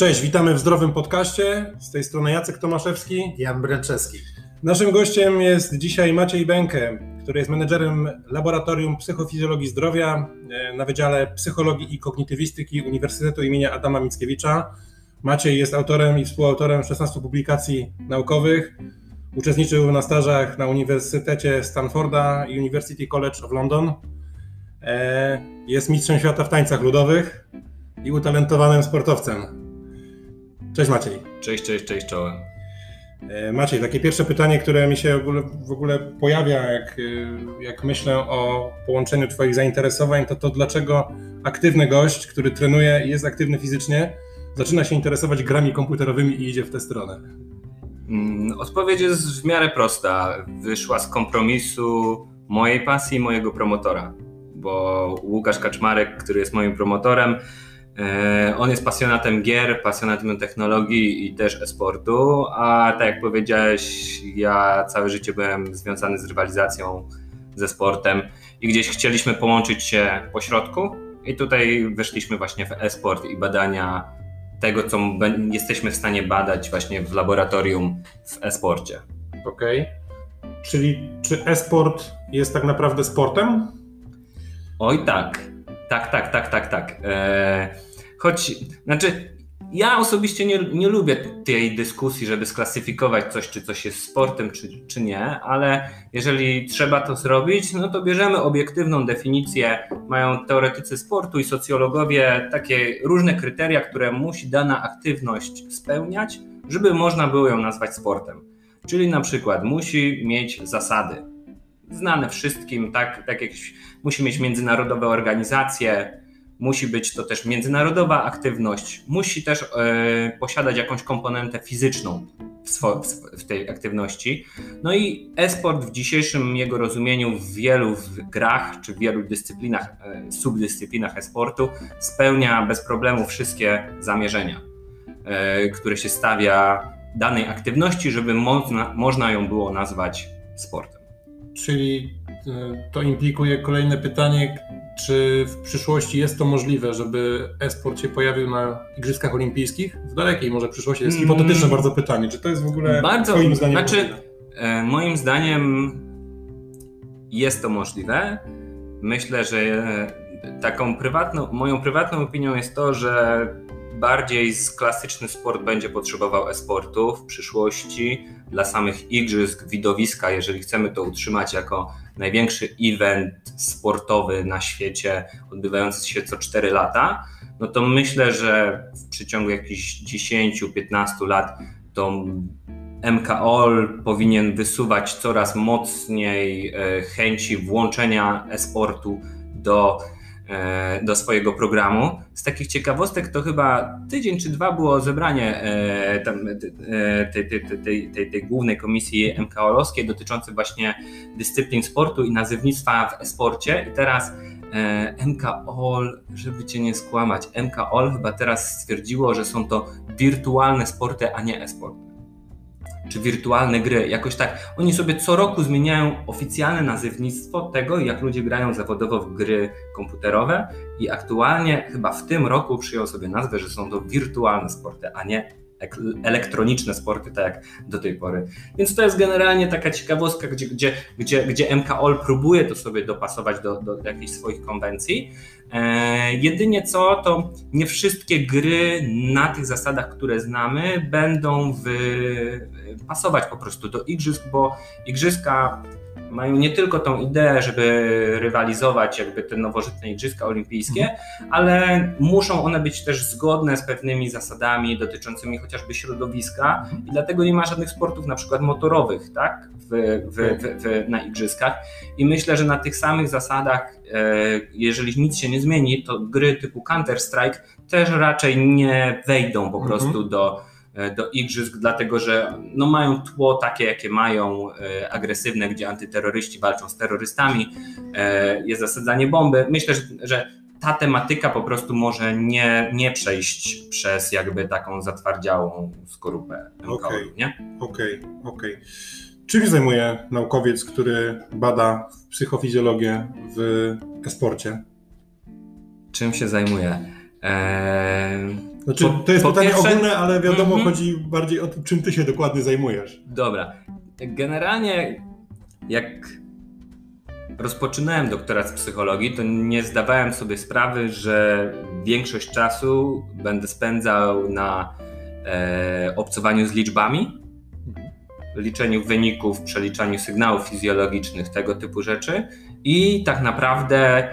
Cześć, witamy w Zdrowym Podcaście. Z tej strony Jacek Tomaszewski. Jan Bręczewski. Naszym gościem jest dzisiaj Maciej Bękę, który jest menedżerem Laboratorium Psychofizjologii Zdrowia e, na Wydziale Psychologii i Kognitywistyki Uniwersytetu imienia Adama Mickiewicza. Maciej jest autorem i współautorem 16 publikacji naukowych. Uczestniczył na stażach na Uniwersytecie Stanforda i University College of London. E, jest mistrzem świata w tańcach ludowych i utalentowanym sportowcem. Cześć Maciej. Cześć, cześć, cześć, czołem. E, Maciej, takie pierwsze pytanie, które mi się w ogóle, w ogóle pojawia, jak, e, jak myślę o połączeniu Twoich zainteresowań, to to dlaczego aktywny gość, który trenuje i jest aktywny fizycznie, zaczyna się interesować grami komputerowymi i idzie w tę stronę? Mm, odpowiedź jest w miarę prosta. Wyszła z kompromisu mojej pasji i mojego promotora, bo Łukasz Kaczmarek, który jest moim promotorem, on jest pasjonatem gier, pasjonatem technologii i też e-sportu, a tak jak powiedziałeś, ja całe życie byłem związany z rywalizacją ze sportem i gdzieś chcieliśmy połączyć się po środku i tutaj weszliśmy właśnie w e-sport i badania tego, co jesteśmy w stanie badać właśnie w laboratorium w e-sporcie. Okej. Okay. Czyli czy e-sport jest tak naprawdę sportem? Oj tak. Tak, tak, tak, tak, tak. Eee, choć, znaczy, ja osobiście nie, nie lubię tej dyskusji, żeby sklasyfikować coś, czy coś jest sportem, czy, czy nie, ale jeżeli trzeba to zrobić, no to bierzemy obiektywną definicję. Mają teoretycy sportu i socjologowie takie różne kryteria, które musi dana aktywność spełniać, żeby można było ją nazwać sportem. Czyli na przykład musi mieć zasady, znane wszystkim, tak, tak jak musi mieć międzynarodowe organizacje, musi być to też międzynarodowa aktywność, musi też e, posiadać jakąś komponentę fizyczną w, swo, w, tej aktywności. No i e-sport w dzisiejszym jego rozumieniu w wielu w grach czy w wielu dyscyplinach, e, subdyscyplinach e-sportu spełnia bez problemu wszystkie zamierzenia, e, które się stawia danej aktywności, żeby można, można ją było nazwać sportem. Czyli e, to implikuje kolejne pytanie, czy w przyszłości jest to możliwe, żeby e-sport się pojawił na Igrzyskach Olimpijskich? W dalekiej może przyszłości. Jest hipotetyczne mm. bardzo pytanie. Czy to jest w ogóle bardzo, Twoim zdaniem znaczy, możliwe? E, moim zdaniem jest to możliwe. Myślę, że e, taką prywatną, moją prywatną opinią jest to, że bardziej klasyczny sport będzie potrzebował e-sportu w przyszłości dla samych igrzysk, widowiska, jeżeli chcemy to utrzymać jako największy event sportowy na świecie, odbywający się co 4 lata, no to myślę, że w przeciągu jakichś 10-15 lat to MKOL powinien wysuwać coraz mocniej e, chęci włączenia e-sportu do do swojego programu. Z takich ciekawostek to chyba tydzień czy dwa było zebranie e, e, tej, tej, tej, tej, tej głównej komisji MKOL-owskiej dotyczące właśnie dyscyplin sportu i nazewnictwa w e-sporcie i teraz MKOL, żeby cię nie skłamać, MKOL chyba teraz stwierdziło, że są to wirtualne sporty, a nie e-sport czy wirtualne gry, jakoś tak. Oni sobie co roku zmieniają oficjalne nazewnictwo tego, jak ludzie grają zawodowo w gry komputerowe i aktualnie chyba w tym roku przyjął sobie nazwę, że są to wirtualne sporty, a nie elektroniczne sporty, tak jak do tej pory. Więc to jest generalnie taka ciekawostka, gdzie, gdzie, gdzie, gdzie MKOL próbuje to sobie dopasować do, do jakichś swoich konwencji. E, jedynie co, to nie wszystkie gry na tych zasadach, które znamy, będą w, pasować po prostu do igrzysk, bo igrzyska mają nie tylko tą ideę, żeby rywalizować jakby te nowożytne igrzyska olimpijskie, mhm. ale muszą one być też zgodne z pewnymi zasadami dotyczącymi chociażby środowiska i dlatego nie ma żadnych sportów na przykład motorowych, tak, w, w, w, na igrzyskach i myślę, że na tych samych zasadach, e, jeżeli nic się nie zmieni, to gry typu Counter-Strike też raczej nie wejdą po mhm. prostu do do igrzysk, dlatego że no, mają tło takie, jakie mają, e, agresywne, gdzie antyterroryści walczą z terrorystami, e, jest zasadzanie bomby. Myślę, że, ta tematyka po prostu może nie, nie przejść przez jakby taką zatwardziałą skorupę Okej, nie? Okej, okay, okej. Okay. Czym się zajmuje naukowiec, który bada psychofizjologię w e-sporcie? Czym się zajmuje? Eee, znaczy, po, to jest pytanie pierwsze... ogólne, ale wiadomo, mm -hmm. chodzi bardziej o to, czym ty się dokładnie zajmujesz. Dobra. Generalnie, jak rozpoczynałem doktorat z psychologii, to nie zdawałem sobie sprawy, że większość czasu będę spędzał na e, obcowaniu z liczbami, liczeniu wyników, przeliczaniu sygnałów fizjologicznych, tego typu rzeczy i tak naprawdę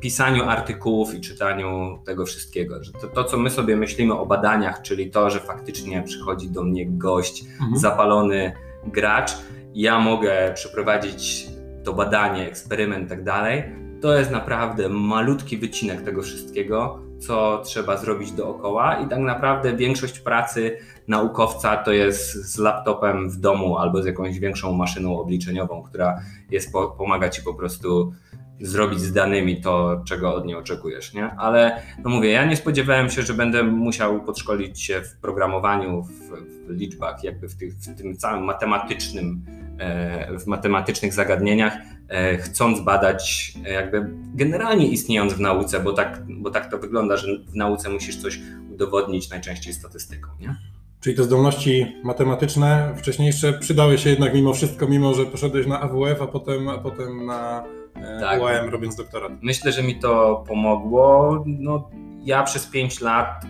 pisaniu artykułów i czytaniu tego wszystkiego. Że to, to, co my sobie myślimy o badaniach, czyli to, że faktycznie przychodzi do mnie gość, mhm. zapalony gracz, ja mogę przeprowadzić to badanie, eksperyment i tak dalej, to jest naprawdę malutki wycinek tego wszystkiego, co trzeba zrobić dookoła i tak naprawdę większość pracy naukowca to jest z laptopem w domu albo z jakąś większą maszyną obliczeniową, która jest pomaga ci po prostu zrobić z danymi to, czego od niej oczekujesz, nie? Ale no mówię, ja nie spodziewałem się, że będę musiał podszkolić się w programowaniu, w, w liczbach, jakby w, tych, w tym całym matematycznym E, w matematycznych zagadnieniach, e, chcąc badać, e, jakby generalnie istniejąc w nauce, bo tak, bo tak to wygląda, że w nauce musisz coś udowodnić najczęściej statystyką. Nie? Czyli te zdolności matematyczne wcześniejsze przydały się jednak mimo wszystko, mimo że poszedłeś na AWF, a potem, a potem na tak. UAM robiąc doktorat. Myślę, że mi to pomogło. No, ja przez 5 lat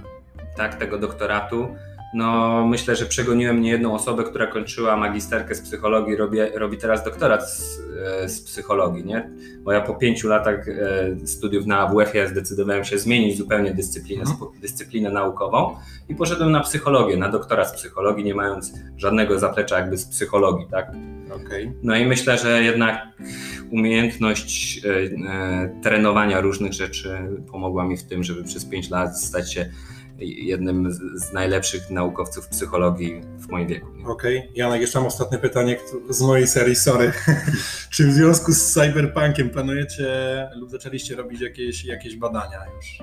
tak, tego doktoratu no myślę, że przegoniłem niejedną osobę, która kończyła magisterkę z psychologii, robi, robi teraz doktorat z, e, z, psychologii, nie? Bo ja po pięciu latach e, studiów na AWF-ie zdecydowałem się zmienić zupełnie dyscyplinę, mhm. dyscyplinę naukową i poszedłem na psychologię, na doktorat z psychologii, nie mając żadnego zaplecza jakby z psychologii, tak? Okay. No i myślę, że jednak umiejętność e, trenowania różnych rzeczy pomogła mi w tym, żeby przez pięć lat stać się jednym z najlepszych naukowców psychologii w moim wieku. Okej, okay. Janek, jeszcze mam ostatnie pytanie z mojej serii, sorry. Czy w związku z cyberpunkiem planujecie lub zaczęliście robić jakieś, jakieś badania już?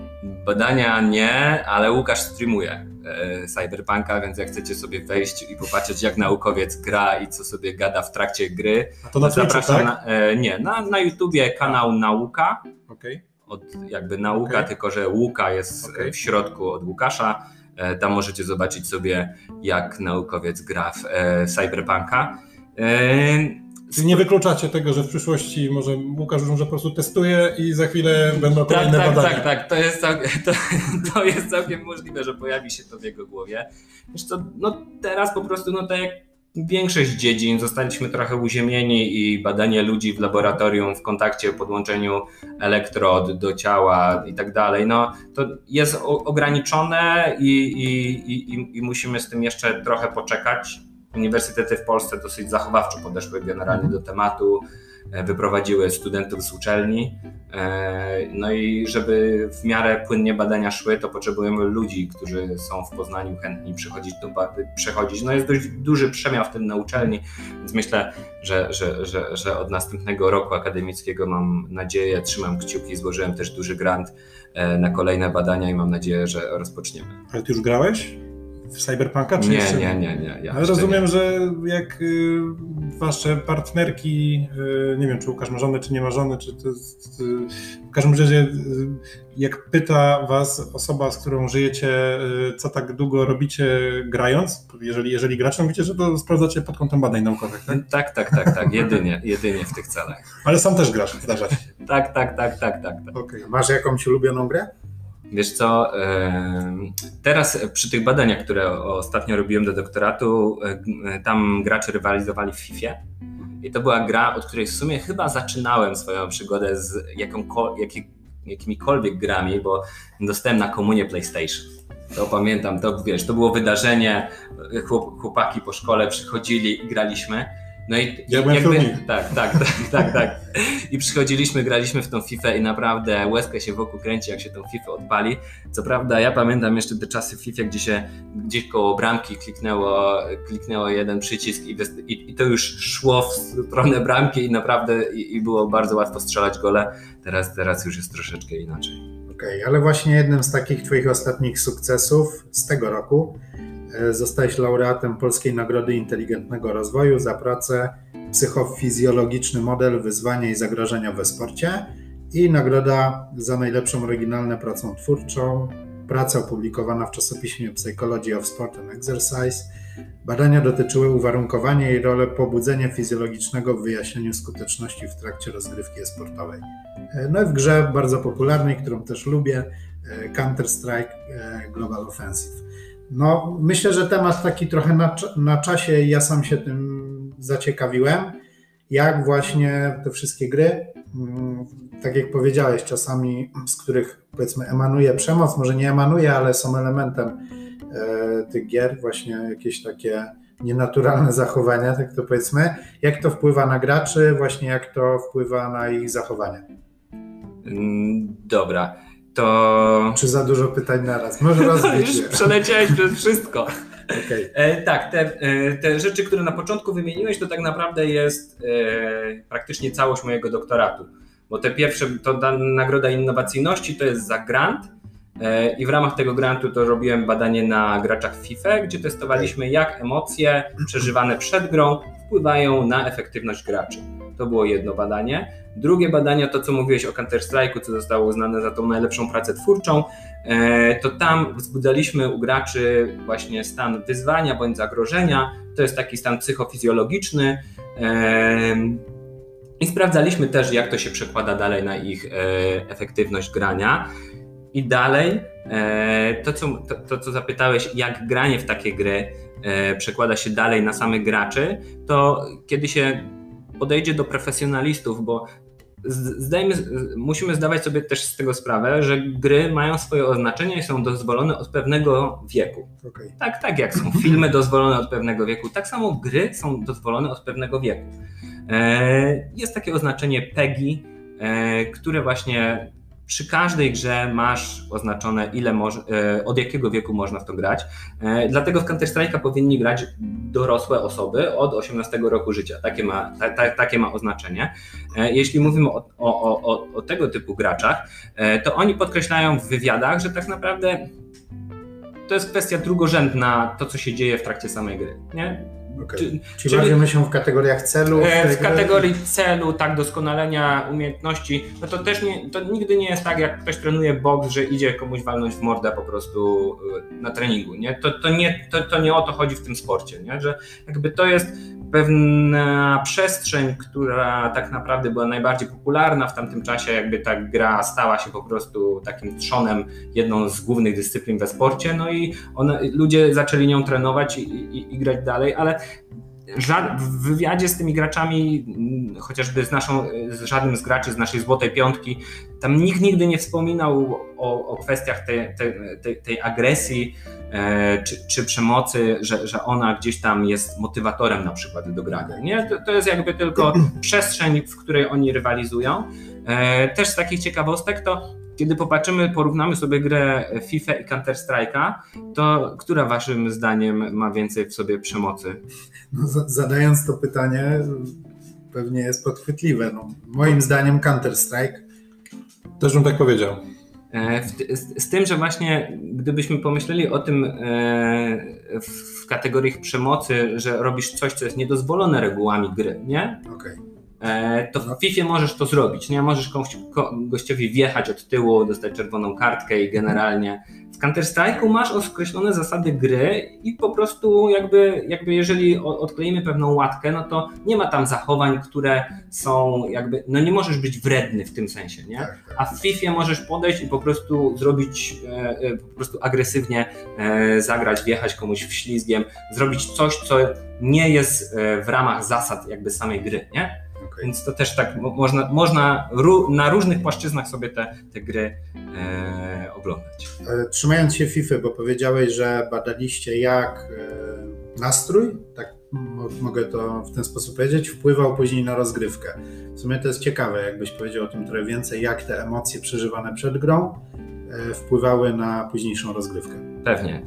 Badania nie, ale Łukasz streamuje e, cyberpunka, więc jak chcecie sobie wejść i popatrzeć jak naukowiec gra i co sobie gada w trakcie gry, A to na Twitchu, tak? Na, e, nie, na, na YouTubie kanał Nauka. Okej. Okay od jakby nauka, okay. tylko że Łuka jest okay. w środku od Łukasza. E, tam możecie zobaczyć sobie, jak naukowiec gra w e, Cyberpunka. E, Czyli nie wykluczacie tego, że w przyszłości może Łukasz może po prostu testuje i za chwilę będą tak, kolejne tak, badania. Tak, tak, to jest, całkiem, to, to, jest całkiem możliwe, że pojawi się to w jego głowie. Wiesz co, no teraz po prostu, no tak jak większość dziedzin zostaliśmy trochę uziemieni i badanie ludzi w laboratorium w kontakcie, podłączeniu elektrod do ciała i tak dalej, no to jest ograniczone i, i, i, i musimy z tym jeszcze trochę poczekać. Uniwersytety w Polsce dosyć zachowawczo podeszły generalnie do tematu. E, wyprowadziły studentów z uczelni. E, no i żeby w miarę płynnie badania szły, to potrzebujemy ludzi, którzy są w Poznaniu chętni przychodzić do, przechodzić. No jest dość duży przemiał w tym na uczelni, więc myślę, że, że, że, że od następnego roku akademickiego mam nadzieję, trzymam kciuki, złożyłem też duży grant e, na kolejne badania i mam nadzieję, że rozpoczniemy. Ale ty już grałeś? W Cyberpunka? Czy nie, jeszcze... nie, nie, nie. Ja Ale rozumiem, nie. że jak y, wasze partnerki, y, nie wiem, czy Łukasz ma żonę, czy nie ma żony, czy to jest, y, w każdym razie jak pyta was osoba, z którą żyjecie, co tak długo robicie grając, jeżeli, jeżeli gracie, mówicie, że to sprawdzacie pod kątem badań naukowych, tak? Tak, tak, tak, tak, jedynie, jedynie w tych celach. Ale sam też grasz, zdarza się. tak, tak, tak, tak, tak. tak. Okay. Masz jakąś ulubioną grę? Wiesz co, teraz przy tych badaniach, które ostatnio robiłem do doktoratu, tam gracze rywalizowali w FIFA. I to była gra, od której w sumie chyba zaczynałem swoją przygodę z jakimikolwiek grami, bo dostałem na komunię PlayStation. To pamiętam, to wiesz, to było wydarzenie, chłopaki po szkole przychodzili graliśmy. No i ja jakby, tak, tak, tak, tak, tak. I przychodziliśmy, graliśmy w tą FIFA i naprawdę łezka się wokół kręci, jak się tą FIFA odpali. Co prawda, ja pamiętam jeszcze te czasy w FIFA, gdzie się gdzieś koło bramki kliknęło, kliknęło jeden przycisk i, i, i to już szło w stronę bramki i naprawdę i, i, było bardzo łatwo strzelać gole. Teraz, teraz już jest troszeczkę inaczej. Okej, okay, ale właśnie jednym z takich Twoich ostatnich sukcesów z tego roku zostałeś laureatem Polskiej Nagrody Inteligentnego Rozwoju za pracę Psychofizjologiczny model wyzwania i zagrożenia we sporcie. i nagroda za najlepszą oryginalną pracą twórczą. Praca opublikowana w czasopiśmie Psychology of Sport and Exercise. Badania dotyczyły uwarunkowania i roli pobudzenia fizjologicznego w wyjaśnieniu skuteczności w trakcie rozgrywki sportowej. E, no i w grze bardzo popularnej, którą też lubię, e, Counter-Strike Global Offensive. No, myślę, że temat taki trochę na, na czasie, ja sam się tym zaciekawiłem, jak właśnie te wszystkie gry, mm, tak jak powiedziałeś, czasami z których powiedzmy emanuje przemoc, może nie emanuje, ale są elementem e, tych gier, właśnie jakieś takie nienaturalne zachowania, tak to powiedzmy. Jak to wpływa na graczy, właśnie jak to wpływa na ich zachowania? Mm, dobra, to... Czy za dużo pytań naraz? Może rozbić Już przeleciałeś przez wszystko. Okay. E, tak, te, e, te, rzeczy, które na początku wymieniłeś, to tak naprawdę jest e, praktycznie całość mojego doktoratu. Bo te pierwsze, to ta nagroda innowacyjności to jest za grant e, i w ramach tego grantu to robiłem badanie na graczach FIFA, gdzie testowaliśmy jak emocje przeżywane przed grą wpływają na efektywność graczy. To było jedno badanie. Drugie badanie, to co mówiłeś o Counter-Strike'u, co zostało uznane za tą najlepszą pracę twórczą, e, to tam wzbudzaliśmy u graczy właśnie stan wyzwania bądź zagrożenia. To jest taki stan psychofizjologiczny. E, I sprawdzaliśmy też, jak to się przekłada dalej na ich e, efektywność grania. I dalej, to co, to, to co zapytałeś, jak granie w takie gry przekłada się dalej na samych graczy, to kiedy się podejdzie do profesjonalistów, bo zdajmy, musimy zdawać sobie też z tego sprawę, że gry mają swoje oznaczenie i są dozwolone od pewnego wieku. Okay. Tak, tak jak są filmy dozwolone od pewnego wieku, tak samo gry są dozwolone od pewnego wieku. E, jest takie oznaczenie PEGI, e, które właśnie przy każdej grze masz oznaczone, ile moż, e, od jakiego wieku można w to grać. E, dlatego w Counter-Strike'a powinni grać dorosłe osoby od 18 roku życia. Takie ma, ta, ta, takie ma oznaczenie. E, jeśli mówimy o, o, o, o tego typu graczach, to oni podkreślają w wywiadach, że tak naprawdę to jest kwestia drugorzędna, to co się dzieje w trakcie samej gry. Nie? Okay. Czy, czyli, bawimy się w kategoriach celu? W, w kategorii celu, tak, doskonalenia umiejętności. No to też nie, to nigdy nie jest tak, jak ktoś trenuje boks, że idzie komuś walnąć w mordę po prostu y, na treningu. Nie? To, to, nie, to, to nie o to chodzi w tym sporcie, nie? że jakby to jest pewna przestrzeń, która tak naprawdę była najbardziej popularna w tamtym czasie, jakby ta gra stała się po prostu takim trzonem, jedną z głównych dyscyplin we sporcie, no i one, ludzie zaczęli nią trenować i, i, i grać dalej, ale w wywiadzie z tymi graczami, mm, chociażby z, naszą, z żadnym z graczy z naszej złotej piątki, tam nikt nigdy nie wspominał o, o kwestiach tej, tej, tej agresji czy, czy, przemocy, że, że ona gdzieś tam jest motywatorem na przykład do grania. Nie? To, to jest jakby tylko przestrzeń, w której oni rywalizują. E, też z takich ciekawostek to kiedy popatrzymy, porównamy sobie grę FIFA i Counter-Strike'a, to która waszym zdaniem ma więcej w sobie przemocy? No, zadając to pytanie, pewnie jest podchwytliwe. No, moim zdaniem Counter-Strike. Też bym tak powiedział. E, z, tym, że właśnie gdybyśmy pomyśleli o tym e, w kategoriach przemocy, że robisz coś, co jest niedozwolone regułami gry, nie? Okay. E, to w no. FIFA możesz to zrobić. Nie możesz gościowi wjechać od tyłu, dostać czerwoną kartkę i generalnie. W Counter-Strike'u masz określone zasady gry i po prostu jakby, jakby jeżeli odkleimy pewną łatkę, no to nie ma tam zachowań, które są jakby, no nie możesz być wredny w tym sensie, nie? Tak, tak. A w FIFA możesz podejść i po prostu zrobić, e, e, po prostu agresywnie zagrać, wjechać komuś w ślizgiem, zrobić coś, co nie jest w ramach zasad jakby samej gry, nie? Okay. Więc to też tak można, można na różnych płaszczyznach sobie te, te gry e, oglądać. E, trzymając się FIFA, bo powiedziałeś, że badaliście jak e, nastrój, tak mogę to w ten sposób powiedzieć, wpływał później na rozgrywkę. W sumie to jest ciekawe, jakbyś powiedział o tym trochę więcej, jak te emocje przeżywane przed grą e, wpływały na późniejszą rozgrywkę. Pewnie.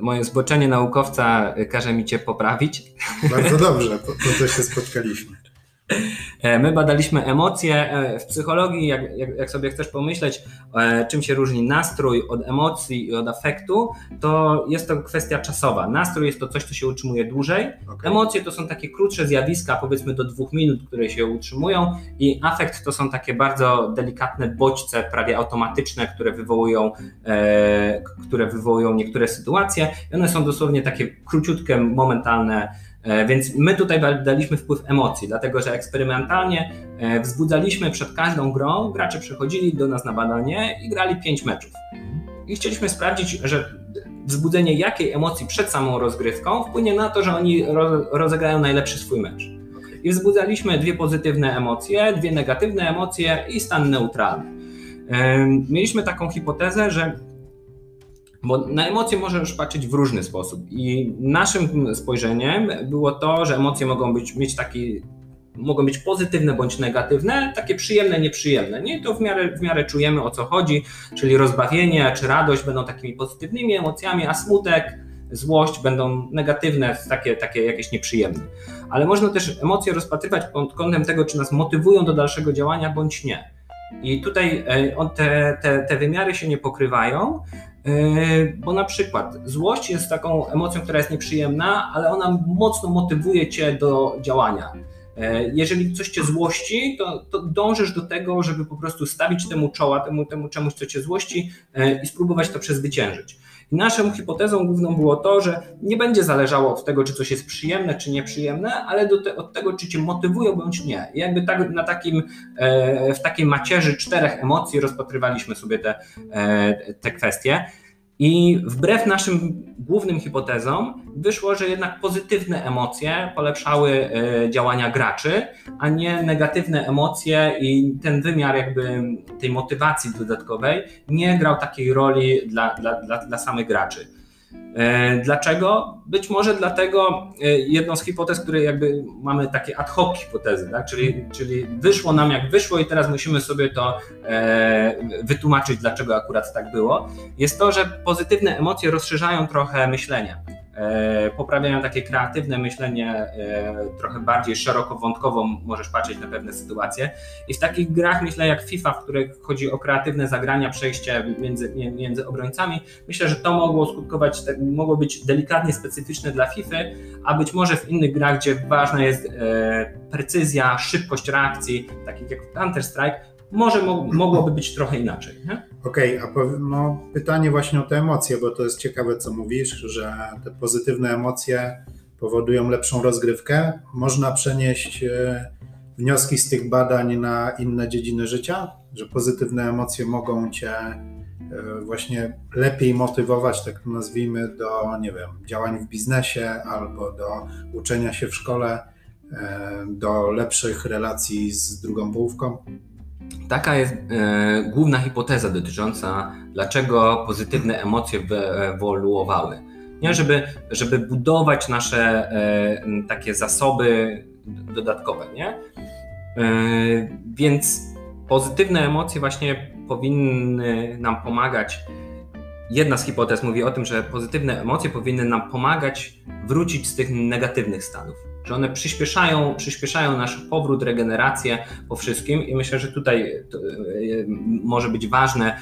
Moje zboczenie naukowca każe mi cię poprawić. Bardzo dobrze, po, po to się spotkaliśmy. E, my badaliśmy emocje e, w psychologii, jak, jak, jak, sobie chcesz pomyśleć, e, czym się różni nastrój od emocji i od afektu, to jest to kwestia czasowa. Nastrój jest to coś, co się utrzymuje dłużej, okay. emocje to są takie krótsze zjawiska, powiedzmy do dwóch minut, które się utrzymują i afekt to są takie bardzo delikatne bodźce, prawie automatyczne, które wywołują, e, które wywołują niektóre sytuacje i one są dosłownie takie króciutkie, momentalne więc my tutaj daliśmy wpływ emocji, dlatego że eksperymentalnie e, wzbudzaliśmy przed każdą grą, gracze przychodzili do nas na badanie i grali pięć meczów. I chcieliśmy sprawdzić, że wzbudzenie jakiej emocji przed samą rozgrywką wpłynie na to, że oni rozegrają najlepszy swój mecz. I wzbudzaliśmy dwie pozytywne emocje, dwie negatywne emocje i stan neutralny. E, mieliśmy taką hipotezę, że bo na emocje możesz patrzeć w różny sposób. I naszym spojrzeniem było to, że emocje mogą być, mieć taki, mogą być pozytywne bądź negatywne, takie przyjemne, nieprzyjemne. Nie? To w miarę, w miarę czujemy o co chodzi, czyli rozbawienie czy radość będą takimi pozytywnymi emocjami, a smutek, złość będą negatywne, takie, takie jakieś nieprzyjemne. Ale można też emocje rozpatrywać pod kątem tego, czy nas motywują do dalszego działania bądź nie. I tutaj e, te, te, te wymiary się nie pokrywają, bo na przykład złość jest taką emocją, która jest nieprzyjemna, ale ona mocno motywuje cię do działania. E, jeżeli coś cię złości, to, to dążysz do tego, żeby po prostu stawić temu czoła, temu, temu czemuś, co cię złości i spróbować to przezwyciężyć. Naszą hipotezą główną było to, że nie będzie zależało od tego, czy coś jest przyjemne, czy nieprzyjemne, ale te, od tego, czy cię motywują bądź nie. I jakby tak, na takim, e, w takiej macierzy czterech emocji rozpatrywaliśmy sobie te, e, te kwestie. I wbrew naszym głównym hipotezom wyszło, że jednak pozytywne emocje polepszały e, działania graczy, a nie negatywne emocje i ten wymiar jakby tej motywacji dodatkowej nie grał takiej roli dla, dla, dla, dla samych graczy. E, dlaczego? Być może dlatego e, jedną z hipotez, które jakby mamy takie ad hoc hipotezy, tak? czyli, czyli wyszło nam jak wyszło i teraz musimy sobie to e, wytłumaczyć, dlaczego akurat tak było, jest to, że pozytywne emocje rozszerzają trochę myślenie. E, poprawiają takie kreatywne myślenie, e, trochę bardziej szerokowątkowo możesz patrzeć na pewne sytuacje. I w takich grach, myślę, jak FIFA, w których chodzi o kreatywne zagrania, przejście między, między obrońcami, myślę, że to mogło skutkować, mogło być delikatnie specyficzne dla FIFA, a być może w innych grach, gdzie ważna jest e, precyzja, szybkość reakcji, takich jak Counter-Strike, może mogłoby być trochę inaczej. Okej, okay, a no, pytanie właśnie o te emocje, bo to jest ciekawe, co mówisz, że te pozytywne emocje powodują lepszą rozgrywkę. Można przenieść e, wnioski z tych badań na inne dziedziny życia, że pozytywne emocje mogą cię e, właśnie lepiej motywować, tak nazwijmy, do, nie wiem, działań w biznesie albo do uczenia się w szkole, e, do lepszych relacji z drugą połówką? Taka jest e, główna hipoteza dotycząca, dlaczego pozytywne emocje wyewoluowały. Nie, żeby, żeby budować nasze e, takie zasoby dodatkowe, nie? E, więc pozytywne emocje właśnie powinny nam pomagać. Jedna z hipotez mówi o tym, że pozytywne emocje powinny nam pomagać wrócić z tych negatywnych stanów że one przyspieszają, przyspieszają nasz powrót, regenerację po wszystkim i myślę, że tutaj e, może być ważne,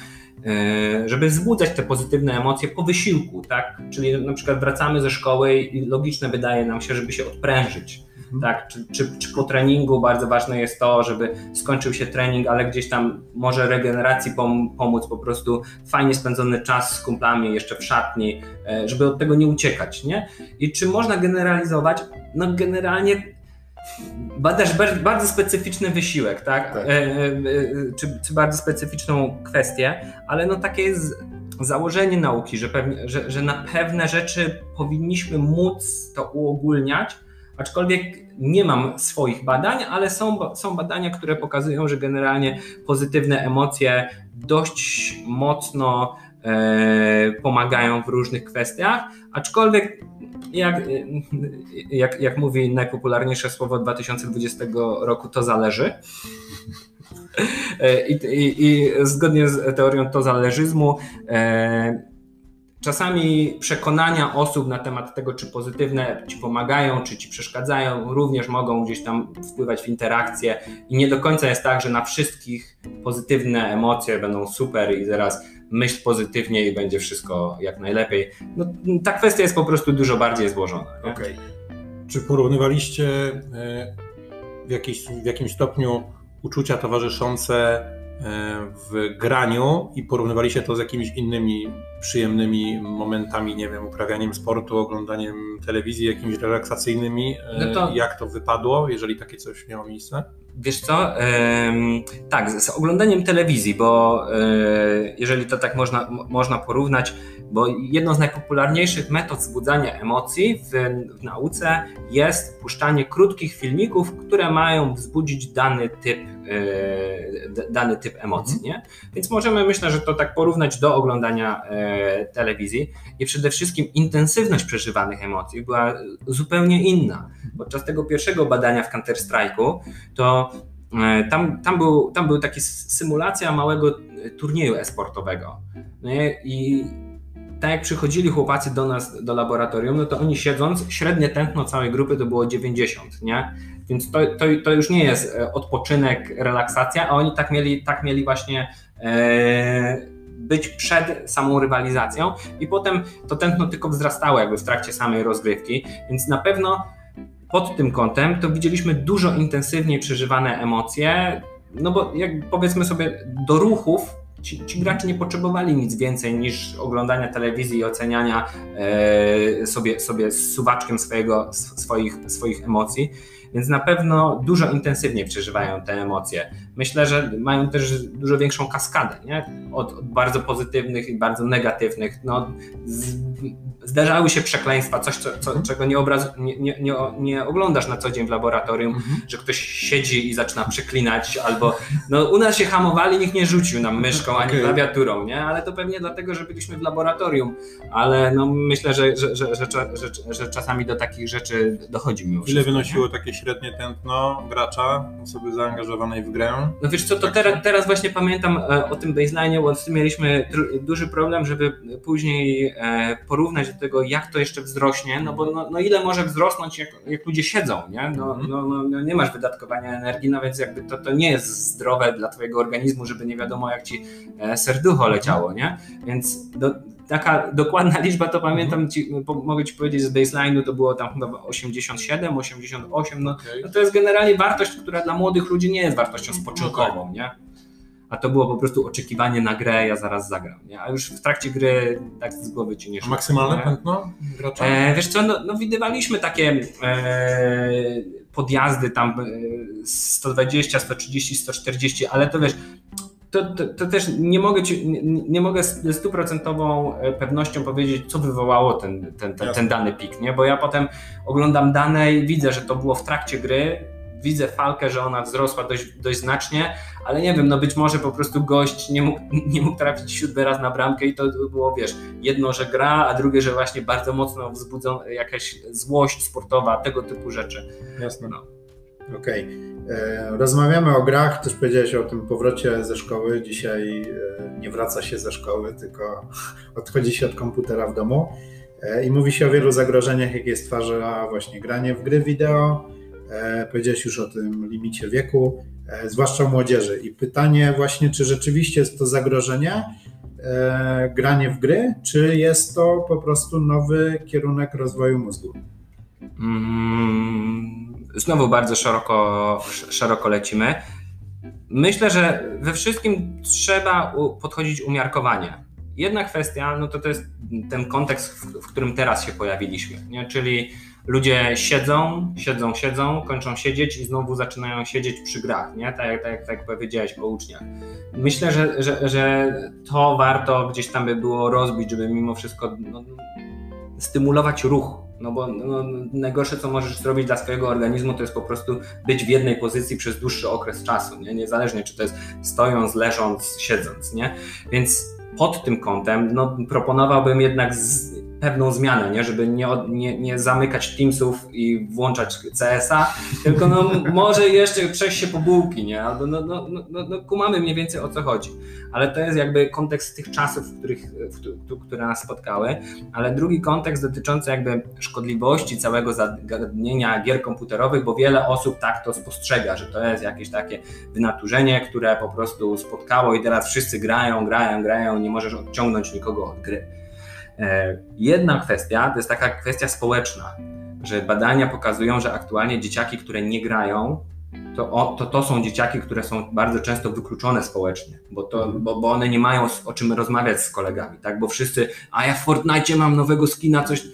e, żeby wzbudzać te pozytywne emocje po wysiłku, tak? Czyli na przykład wracamy ze szkoły i logiczne wydaje nam się, żeby się odprężyć. Tak, czy, czy, czy, po treningu bardzo ważne jest to, żeby skończył się trening, ale gdzieś tam może regeneracji pom pomóc po prostu fajnie spędzony czas z kumplami jeszcze w szatni, e, żeby od tego nie uciekać, nie? I czy można generalizować? No generalnie badasz bardzo specyficzny wysiłek, tak? tak. E, e, czy, czy, bardzo specyficzną kwestię, ale no takie jest założenie nauki, że, pewnie, że, że na pewne rzeczy powinniśmy móc to uogólniać, Aczkolwiek nie mam swoich badań, ale są, są badania, które pokazują, że generalnie pozytywne emocje dość mocno e, pomagają w różnych kwestiach, aczkolwiek jak, jak, jak mówi najpopularniejsze słowo 2020 roku, to zależy. E, I, i, I, zgodnie z teorią to zależyzmu, e, Czasami przekonania osób na temat tego, czy pozytywne ci pomagają, czy ci przeszkadzają, również mogą gdzieś tam wpływać w interakcje i nie do końca jest tak, że na wszystkich pozytywne emocje będą super i zaraz myśl pozytywnie i będzie wszystko jak najlepiej. No, ta kwestia jest po prostu dużo bardziej złożona. Okay. Czy porównywaliście e, w, jakiś, w jakimś stopniu uczucia towarzyszące w graniu i porównywali się to z jakimiś innymi przyjemnymi momentami, nie wiem, uprawianiem sportu, oglądaniem telewizji, jakimiś relaksacyjnymi. E, no to... Jak to wypadło, jeżeli takie coś miało miejsce? Wiesz co? tak, z, oglądaniem telewizji, bo e, jeżeli to tak można, można porównać, bo jedną z najpopularniejszych metod wzbudzania emocji w, w nauce jest puszczanie krótkich filmików, które mają wzbudzić dany typ, e, dany typ emocji. Mhm. Nie? Więc możemy, myślę, że to tak porównać do oglądania e, telewizji i przede wszystkim intensywność przeżywanych emocji była zupełnie inna. Podczas tego pierwszego badania w Counter-Strike'u to e, tam, tam, był, tam był taki symulacja małego turnieju esportowego. I tak jak przychodzili chłopacy do nas, do laboratorium, no to oni siedząc, średnie tętno całej grupy to było 90, nie? Więc to, to, to już nie jest e, odpoczynek, relaksacja, a oni tak mieli, tak mieli właśnie e, być przed samą rywalizacją i potem to tętno tylko wzrastało jakby w trakcie samej rozgrywki, więc na pewno pod tym kątem to widzieliśmy dużo intensywniej przeżywane emocje, no bo jak powiedzmy sobie do ruchów Ci, ci, gracze nie potrzebowali nic więcej niż oglądania telewizji i oceniania e, sobie, sobie suwaczkiem swojego, swoich, swoich emocji, więc na pewno dużo intensywniej przeżywają te emocje. Myślę, że mają też dużo większą kaskadę nie? Od, od bardzo pozytywnych i bardzo negatywnych. No, z, zdarzały się przekleństwa, coś, co, co, czego nie, obraz, nie, nie, nie, oglądasz na co dzień w laboratorium, mhm. że ktoś siedzi i zaczyna przeklinać, albo no, u nas się hamowali, nikt nie rzucił nam myszką ani okay. klawiaturą, nie? ale to pewnie dlatego, że byliśmy w laboratorium, ale no, myślę, że, że, że, że, czasami do takich rzeczy dochodzi mimo Ile wynosiło takie średnie tętno gracza, osoby zaangażowanej w grę? No wiesz co, to teraz, teraz właśnie pamiętam e, o tym baseline'ie, bo z tym mieliśmy duży problem, żeby później e, tego, jak to jeszcze wzrośnie, no bo no, no ile może wzrosnąć, jak, jak ludzie siedzą, nie? No, mhm. no, no, no, nie masz wydatkowania energii, no więc jakby to, to nie jest zdrowe dla twojego organizmu, żeby nie wiadomo jak ci e, serducho leciało, nie? Więc do, taka dokładna liczba to pamiętam, mhm. ci, po, mogę ci powiedzieć z baseline'u to było tam chyba 87, 88, no, okay. no to jest generalnie wartość, która dla młodych ludzi nie jest wartością spoczynkową, nie? A to było po prostu oczekiwanie na grę, ja zaraz zagram, nie? A już w trakcie gry tak z głowy ci nie szło. Maksymalne tętno E, wiesz co, no, no widywaliśmy takie e, podjazdy tam 120, 130, 140, ale to wiesz, to, to, to, też nie mogę, ci, nie, nie mogę z stuprocentową e, pewnością powiedzieć, co wywołało ten, ten, ten, ten, dany pik, nie? bo ja potem oglądam dane i widzę, że to było w trakcie gry, widzę falkę, że ona wzrosła dość, dość znacznie, ale nie wiem, no być może po prostu gość nie mógł, nie mógł trafić siódmy raz na bramkę i to było, wiesz, jedno, że gra, a drugie, że właśnie bardzo mocno wzbudzą jakaś złość sportowa, tego typu rzeczy. Jasne. No. Okej. Okay. E, rozmawiamy o grach, też powiedziałeś o tym powrocie ze szkoły. Dzisiaj e, nie wraca się ze szkoły, tylko odchodzi się od komputera w domu. E, I mówi się o wielu zagrożeniach, jakie stwarza właśnie granie w gry wideo, powiedziałeś już o tym limicie wieku, e, zwłaszcza młodzieży. I pytanie właśnie, czy rzeczywiście jest to zagrożenie, e, granie w gry, czy jest to po prostu nowy kierunek rozwoju mózgu? Mm, znowu bardzo szeroko, szeroko lecimy. Myślę, że we wszystkim trzeba podchodzić umiarkowanie. Jedna kwestia, no to to jest ten kontekst, w, którym teraz się pojawiliśmy, nie? czyli ludzie siedzą, siedzą, siedzą, kończą siedzieć i znowu zaczynają siedzieć przy grach, nie? Tak, tak, tak, jak powiedziałeś o uczniach. Myślę, że, że, że to warto gdzieś tam by było rozbić, żeby mimo wszystko no, stymulować ruch. No bo no, najgorsze, co możesz zrobić dla swojego organizmu, to jest po prostu być w jednej pozycji przez dłuższy okres czasu, nie? niezależnie czy to jest stojąc, leżąc, siedząc. Nie? Więc pod tym kątem no, proponowałbym jednak z, pewną zmianę, nie? żeby nie, nie, nie zamykać Teamsów i włączać CS-a, tylko no, może jeszcze przejść się po bułki, nie? Albo no, no, no, no, no kumamy mniej więcej o co chodzi. Ale to jest jakby kontekst tych czasów, w których, w, które nas spotkały, ale drugi kontekst dotyczący jakby szkodliwości całego zagadnienia gier komputerowych, bo wiele osób tak to spostrzega, że to jest jakieś takie wynaturzenie, które po prostu spotkało i teraz wszyscy grają, grają, grają, nie możesz odciągnąć nikogo od gry. E, jedna kwestia to jest taka kwestia społeczna, że badania pokazują, że aktualnie dzieciaki, które nie grają, to, to, to są dzieciaki, które są bardzo często wykluczone społecznie, bo, to, bo, bo one nie mają o czym rozmawiać z kolegami, tak? Bo wszyscy, a ja w Fortnite mam nowego skina, coś,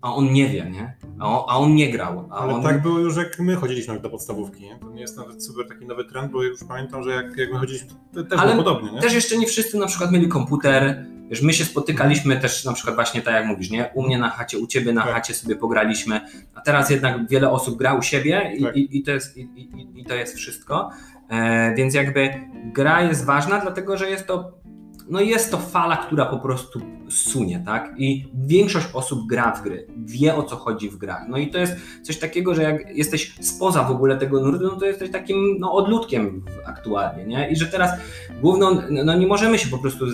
a on nie wie, nie? A on, a on nie grał. Ale on... tak było już jak my chodziliśmy do podstawówki, nie? To nie jest nawet super taki nowy trend, bo już pamiętam, że jak, jak my chodziliśmy, to też Ale było podobnie, nie? też jeszcze nie wszyscy na przykład mieli komputer, Wiesz, my się spotykaliśmy też na przykład właśnie tak jak mówisz, nie? U mnie na chacie, u ciebie na tak. chacie sobie pograliśmy, a teraz jednak wiele osób gra u siebie i, tak. i, i to, jest, i, i, to jest wszystko. E, więc jakby gra jest ważna, dlatego że jest to no jest to fala, która po prostu sunie, tak? I większość osób gra w gry, wie o co chodzi w grach. No i to jest coś takiego, że jak jesteś spoza w ogóle tego nurtu, no to jesteś takim no, odludkiem aktualnie, nie? I że teraz główną, no nie możemy się po prostu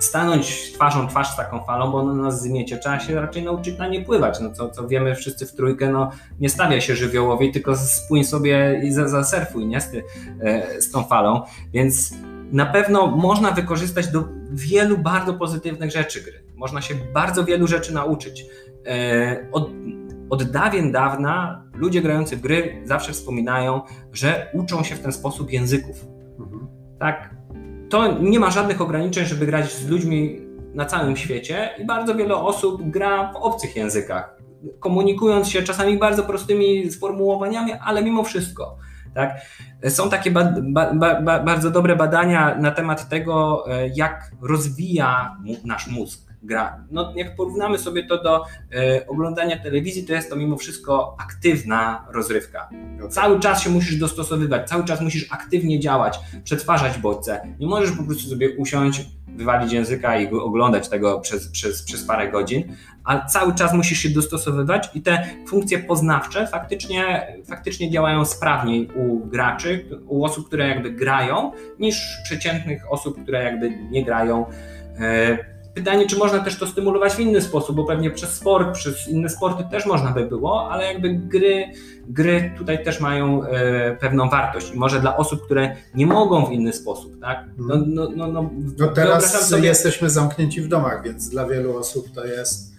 stanąć twarzą twarz z taką falą, bo ona nas zmiecie. Trzeba się raczej nauczyć na nie pływać. No co, co wiemy wszyscy w trójkę, no nie stawia się żywiołowi, tylko spójrz sobie i zasurfuj nie? Z, ty, e, z tą falą. Więc na pewno można wykorzystać do wielu bardzo pozytywnych rzeczy gry. Można się bardzo wielu rzeczy nauczyć. E, od, od dawien dawna ludzie grający w gry zawsze wspominają, że uczą się w ten sposób języków. Mhm. Tak, to nie ma żadnych ograniczeń, żeby grać z ludźmi na całym świecie i bardzo wiele osób gra w obcych językach, komunikując się czasami bardzo prostymi sformułowaniami, ale mimo wszystko. Tak? Są takie ba ba ba bardzo dobre badania na temat tego, e, jak rozwija nasz mózg gra. No, jak porównamy sobie to do e, oglądania telewizji, to jest to mimo wszystko aktywna rozrywka. Cały czas się musisz dostosowywać, cały czas musisz aktywnie działać, przetwarzać bodźce. Nie możesz po prostu sobie usiąść, wywalić języka i oglądać tego przez, przez, przez parę godzin, ale cały czas musisz się dostosowywać i te funkcje poznawcze faktycznie, faktycznie działają sprawniej u graczy, u osób, które jakby grają, niż przeciętnych osób, które jakby nie grają. E, Pytanie, czy można też to stymulować w inny sposób, bo pewnie przez sport, przez inne sporty też można by było, ale jakby gry, gry tutaj też mają e, pewną wartość. I może dla osób, które nie mogą w inny sposób, tak? No, no, no, no, no teraz sobie... jesteśmy zamknięci w domach, więc dla wielu osób to jest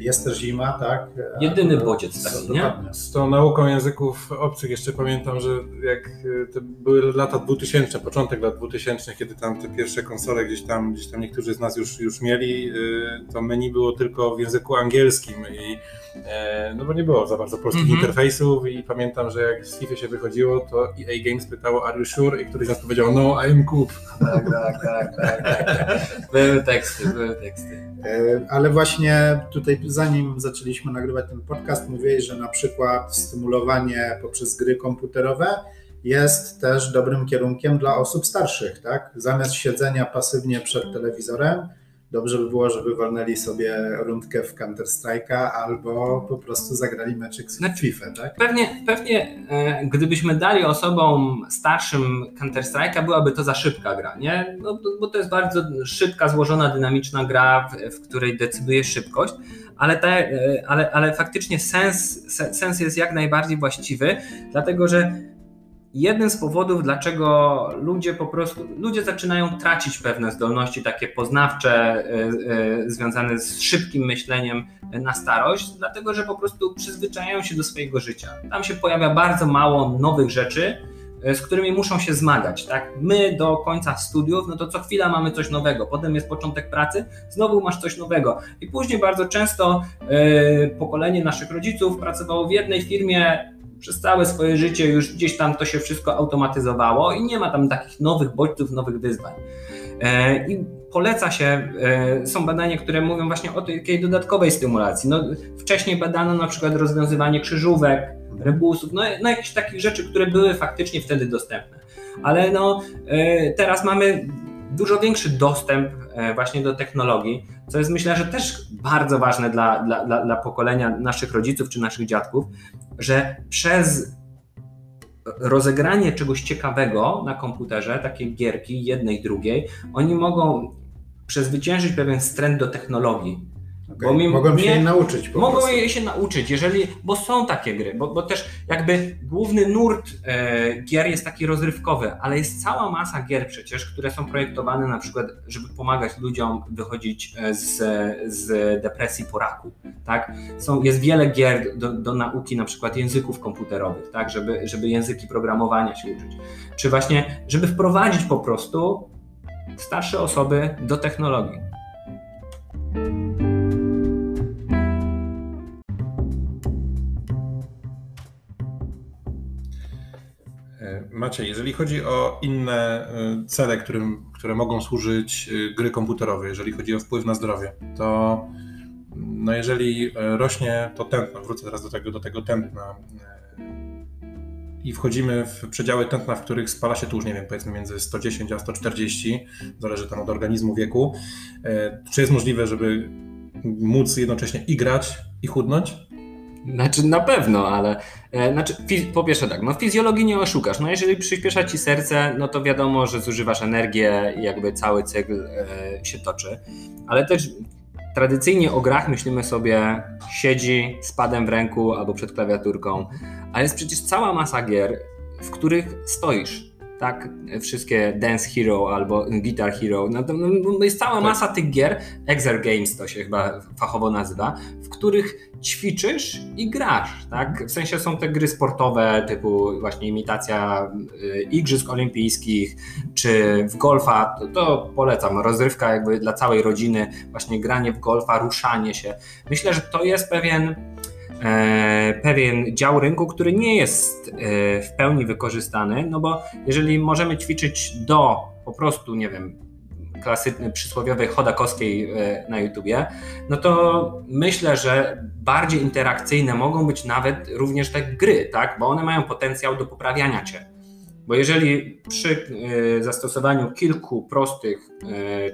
jest też zima, tak? Jedyny bodziec taki, nie? Z tą nauką języków obcych jeszcze pamiętam, że jak e, to były lata 2000, początek lat 2000, kiedy tam te pierwsze konsole gdzieś tam, gdzieś tam niektórzy z nas już, już mieli, e, to menu było tylko w języku angielskim i e, no bo nie było za bardzo polskich mm -hmm. interfejsów i pamiętam, że jak z FIFA się wychodziło, to EA Games pytało Are you sure? I któryś z nas powiedział No, I'm Coop. Tak, tak, tak, tak, tak. Były teksty, były teksty. Ale właśnie tutaj zanim zaczęliśmy nagrywać ten podcast, mówiłeś, że na przykład stymulowanie poprzez gry komputerowe jest też dobrym kierunkiem dla osób starszych, tak? Zamiast siedzenia pasywnie przed telewizorem, dobrze by było, żeby walnęli sobie rundkę w Counter-Strike'a albo po prostu zagrali meczyk z znaczy, FIFA, tak? Pewnie, pewnie e, gdybyśmy dali osobom starszym Counter-Strike'a, byłaby to za szybka gra, nie? No, bo to jest bardzo szybka, złożona, dynamiczna gra, w, w której decyduje szybkość, ale, te, e, ale, ale faktycznie sens, sens jest jak najbardziej właściwy, dlatego że jednym z powodów, dlaczego ludzie po prostu, ludzie zaczynają tracić pewne zdolności takie poznawcze e, e, związane z szybkim myśleniem na starość, dlatego że po prostu przyzwyczajają się do swojego życia. Tam się pojawia bardzo mało nowych rzeczy, e, z którymi muszą się zmagać. Tak? My do końca studiów, no to co chwila mamy coś nowego, potem jest początek pracy, znowu masz coś nowego. I później bardzo często pokolenie naszych rodziców pracowało w jednej firmie przez całe swoje życie już gdzieś tam to się wszystko automatyzowało i nie ma tam takich nowych bodźców, nowych wyzwań. E, I poleca się, e, są badania, które mówią właśnie o takiej dodatkowej stymulacji. No, wcześniej badano na przykład rozwiązywanie krzyżówek, rebusów, no, no jakieś takich rzeczy, które były faktycznie wtedy dostępne. Ale no, e, teraz mamy dużo większy dostęp e, właśnie do technologii, co jest myślę, że też bardzo ważne dla, dla, dla, pokolenia naszych rodziców czy naszych dziadków, że przez rozegranie czegoś ciekawego na komputerze, takie gierki jednej, drugiej, oni mogą przezwyciężyć pewien stręt do technologii. Okay. Mi, mogą się jej nauczyć. mogą prostu. jej się nauczyć, jeżeli, bo są takie gry, bo, bo też jakby główny nurt e, gier jest taki rozrywkowy, ale jest cała masa gier przecież, które są projektowane na przykład, żeby pomagać ludziom wychodzić e, z, z depresji po raku. Tak? Są, jest wiele gier do, do nauki na przykład języków komputerowych, tak? żeby, żeby języki programowania się uczyć. Czy właśnie, żeby wprowadzić po prostu starsze osoby do technologii. Macie, jeżeli chodzi o inne y, cele, którym, które mogą służyć y, gry komputerowe, jeżeli chodzi o wpływ na zdrowie, to no jeżeli y, rośnie to tętno, wrócę teraz do tego, do tego tętna. I wchodzimy w przedziały tętna, w których spala się tłuszcz, nie wiem, powiedzmy między 110 a 140, zależy tam od organizmu wieku, czy jest możliwe, żeby móc jednocześnie i grać, i chudnąć? Znaczy na pewno, ale e, znaczy, po pierwsze tak, no fizjologii nie oszukasz. No jeżeli przyspiesza ci serce, no to wiadomo, że zużywasz energię i jakby cały cykl e, się toczy. Ale też tradycyjnie o grach myślimy sobie siedzi z padem w ręku albo przed klawiaturką, a jest przecież cała masa gier, w których stoisz tak, wszystkie Dance Hero albo Guitar Hero. No, no, no jest cała tak. masa tych gier, Exer Games to się chyba fachowo nazywa, w których ćwiczysz i grasz, tak? W sensie są te gry sportowe typu właśnie imitacja y, Igrzysk Olimpijskich, czy w golfa, to, to polecam, rozrywka jakby dla całej rodziny, właśnie granie w golfa, ruszanie się. Myślę, że to jest pewien pewien dział rynku, który nie jest e, w pełni wykorzystany, no bo jeżeli możemy ćwiczyć do po prostu, nie wiem, klasycznej, przysłowiowej chodakowskiej e, na YouTubie, no to myślę, że bardziej interakcyjne mogą być nawet również te gry, tak? bo one mają potencjał do poprawiania cię. Bo jeżeli przy zastosowaniu kilku prostych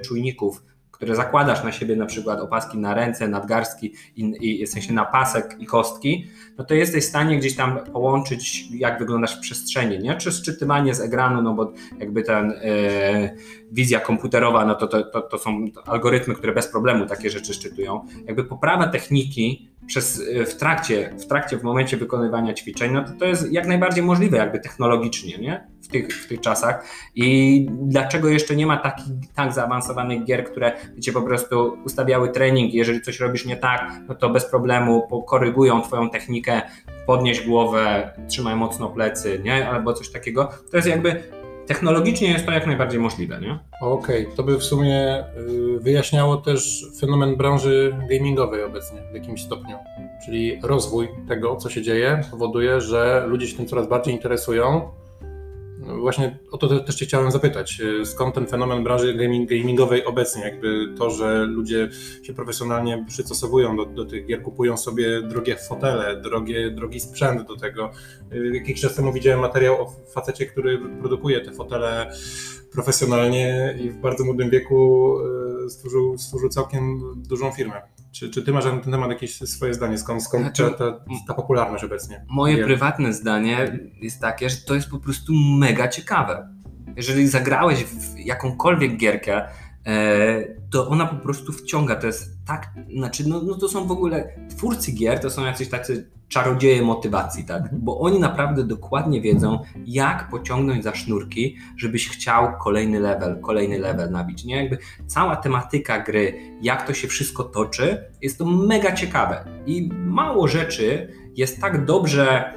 czujników które zakładasz na siebie, na przykład opaski na ręce, nadgarstki i, i w sensie na pasek i kostki, no to jesteś w stanie gdzieś tam połączyć, jak wyglądasz w przestrzeni, nie? Czy szczytywanie z ekranu, no bo jakby ten e, wizja komputerowa, no to, to, to, to są algorytmy, które bez problemu takie rzeczy szczytują. Jakby poprawa techniki przez, e, w, trakcie, w trakcie, w momencie wykonywania ćwiczeń, no to, to jest jak najbardziej możliwe jakby technologicznie, nie? W tych, w tych czasach. I dlaczego jeszcze nie ma takich tak zaawansowanych gier, które cię po prostu ustawiały trening, jeżeli coś robisz nie tak, no to bez problemu korygują twoją technikę, podnieś głowę, trzymaj mocno plecy, nie? Albo coś takiego. To jest jakby technologicznie jest to jak najbardziej możliwe, nie? Okej, okay. to by w sumie y, wyjaśniało też fenomen branży gamingowej obecnie w jakimś stopniu. Czyli rozwój tego, co się dzieje, powoduje, że ludzie się tym coraz bardziej interesują, właśnie o to też Cię chciałem zapytać. E, skąd ten fenomen branży gaming, gamingowej obecnie? Jakby to, że ludzie się profesjonalnie przystosowują do, do tych gier, kupują sobie drogie fotele, drogie, drogi sprzęt do tego. E, jakiś czas temu widziałem materiał o facecie, który produkuje te fotele profesjonalnie i w bardzo młodym wieku e, stworzył, stworzył całkiem dużą firmę. Czy, czy ty masz na ten temat jakieś swoje zdanie? Skąd, skąd znaczy, ta, ta, popularność obecnie? Moje prywatne zdanie jest takie, że to jest po prostu mega ciekawe. Jeżeli zagrałeś w jakąkolwiek gierkę, to ona po prostu wciąga. To jest tak, znaczy, no, no to są w ogóle twórcy gier, to są jacyś tacy czarodzieje motywacji, tak? Bo oni naprawdę dokładnie wiedzą, jak pociągnąć za sznurki, żebyś chciał kolejny level, kolejny level nabić. Nie? Jakby cała tematyka gry, jak to się wszystko toczy, jest to mega ciekawe. I mało rzeczy jest tak dobrze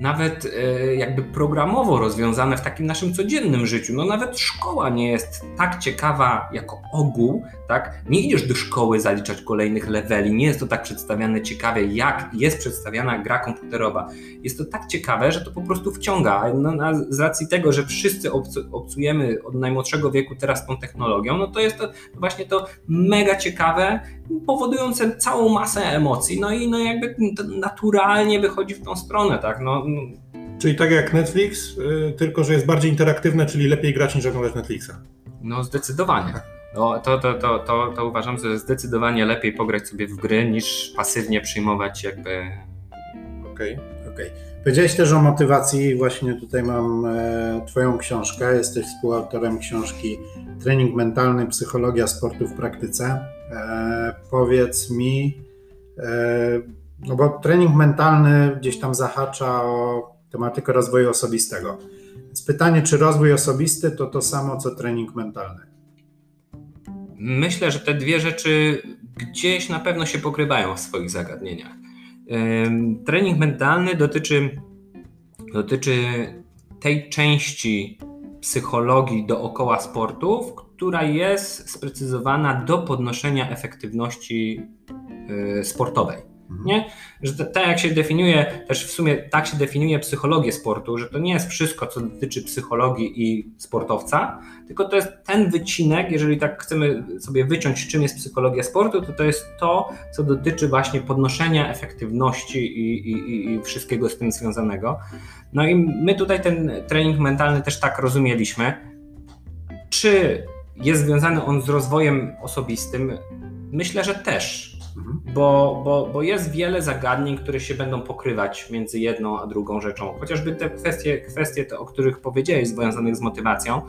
nawet e, jakby programowo rozwiązane w takim naszym codziennym życiu. No nawet szkoła nie jest tak ciekawa jako ogół, tak? Nie idziesz do szkoły zaliczać kolejnych leveli, nie jest to tak przedstawiane ciekawie, jak jest przedstawiana gra komputerowa. Jest to tak ciekawe, że to po prostu wciąga. No, z racji tego, że wszyscy obcujemy od najmłodszego wieku teraz tą technologią, no to jest to właśnie to mega ciekawe, powodujące całą masę emocji, no i no jakby naturalnie wychodzi w tą stronę, tak? No, Czyli tak jak Netflix, y, tylko że jest bardziej interaktywne, czyli lepiej grać niż oglądać Netflixa. No zdecydowanie. No, to, to, to, to, to uważam, że zdecydowanie lepiej pograć sobie w gry niż pasywnie przyjmować jakby. Okej. Okay. okay. Powiedziałeś też o motywacji. Właśnie tutaj mam e, Twoją książkę. Jesteś współautorem książki Trening mentalny, psychologia sportu w praktyce. E, powiedz mi, e, no bo trening mentalny gdzieś tam zahacza o tematykę rozwoju osobistego. Więc pytanie, czy rozwój osobisty to to samo co trening mentalny? Myślę, że te dwie rzeczy gdzieś na pewno się pokrywają w swoich zagadnieniach. Trening mentalny dotyczy, dotyczy tej części psychologii dookoła sportów, która jest sprecyzowana do podnoszenia efektywności y, sportowej. Mhm. Nie? Że tak jak się definiuje, też w sumie tak się definiuje psychologię sportu, że to nie jest wszystko, co dotyczy psychologii i sportowca, tylko to jest ten wycinek, jeżeli tak chcemy sobie wyciąć, czym jest psychologia sportu, to to jest to, co dotyczy właśnie podnoszenia efektywności i, i, i wszystkiego z tym związanego. No i my tutaj ten trening mentalny też tak rozumieliśmy. Czy jest związany on z rozwojem osobistym? Myślę, że też Mhm. Bo, bo, bo jest wiele zagadnień, które się będą pokrywać między jedną a drugą rzeczą. Chociażby te kwestie, kwestie te, o których powiedziałeś, związanych z motywacją.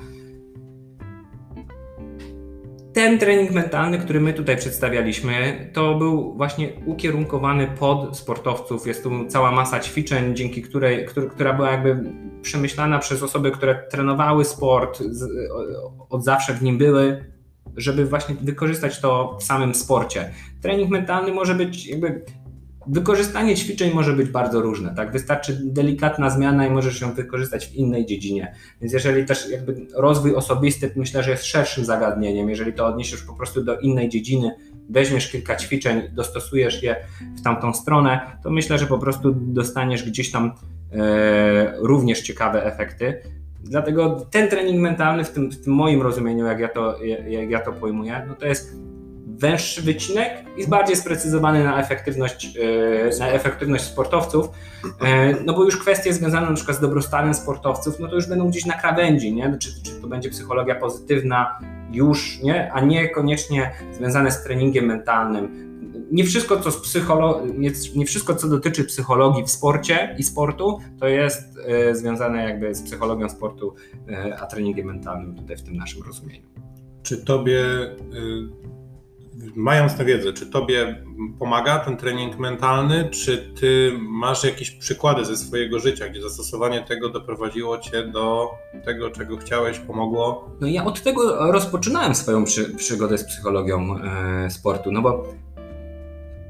Ten trening mentalny, który my tutaj przedstawialiśmy, to był właśnie ukierunkowany pod sportowców. Jest tu cała masa ćwiczeń, dzięki której, która była jakby przemyślana przez osoby, które trenowały sport, od zawsze w nim były, żeby właśnie wykorzystać to w samym sporcie. Trening mentalny może być jakby Wykorzystanie ćwiczeń może być bardzo różne, tak? Wystarczy delikatna zmiana i możesz ją wykorzystać w innej dziedzinie. Więc jeżeli też jakby rozwój osobisty myślę, że jest szerszym zagadnieniem, jeżeli to odniesiesz po prostu do innej dziedziny, weźmiesz kilka ćwiczeń, dostosujesz je w tamtą stronę, to myślę, że po prostu dostaniesz gdzieś tam e, również ciekawe efekty. Dlatego ten trening mentalny w tym, w tym moim rozumieniu, jak ja, to, jak ja to pojmuję, no to jest węższy wycinek i bardziej sprecyzowany na efektywność, e, na efektywność sportowców, e, no bo już kwestie związane na przykład z dobrostanem sportowców, no to już będą gdzieś na krawędzi, nie? Czy, czy to będzie psychologia pozytywna już, nie? a nie koniecznie związane z treningiem mentalnym, nie wszystko, co z psycholo- nie, nie, wszystko, co dotyczy psychologii w sporcie i sportu, to jest e, związane jakby z psychologią sportu, e, a treningiem mentalnym tutaj w tym naszym rozumieniu. Czy tobie, e, mając tę wiedzę, czy tobie pomaga ten trening mentalny, czy ty masz jakieś przykłady ze swojego życia, gdzie zastosowanie tego doprowadziło cię do tego, czego chciałeś, pomogło? No ja od tego rozpoczynałem swoją przy, przygodę z psychologią sportu, no bo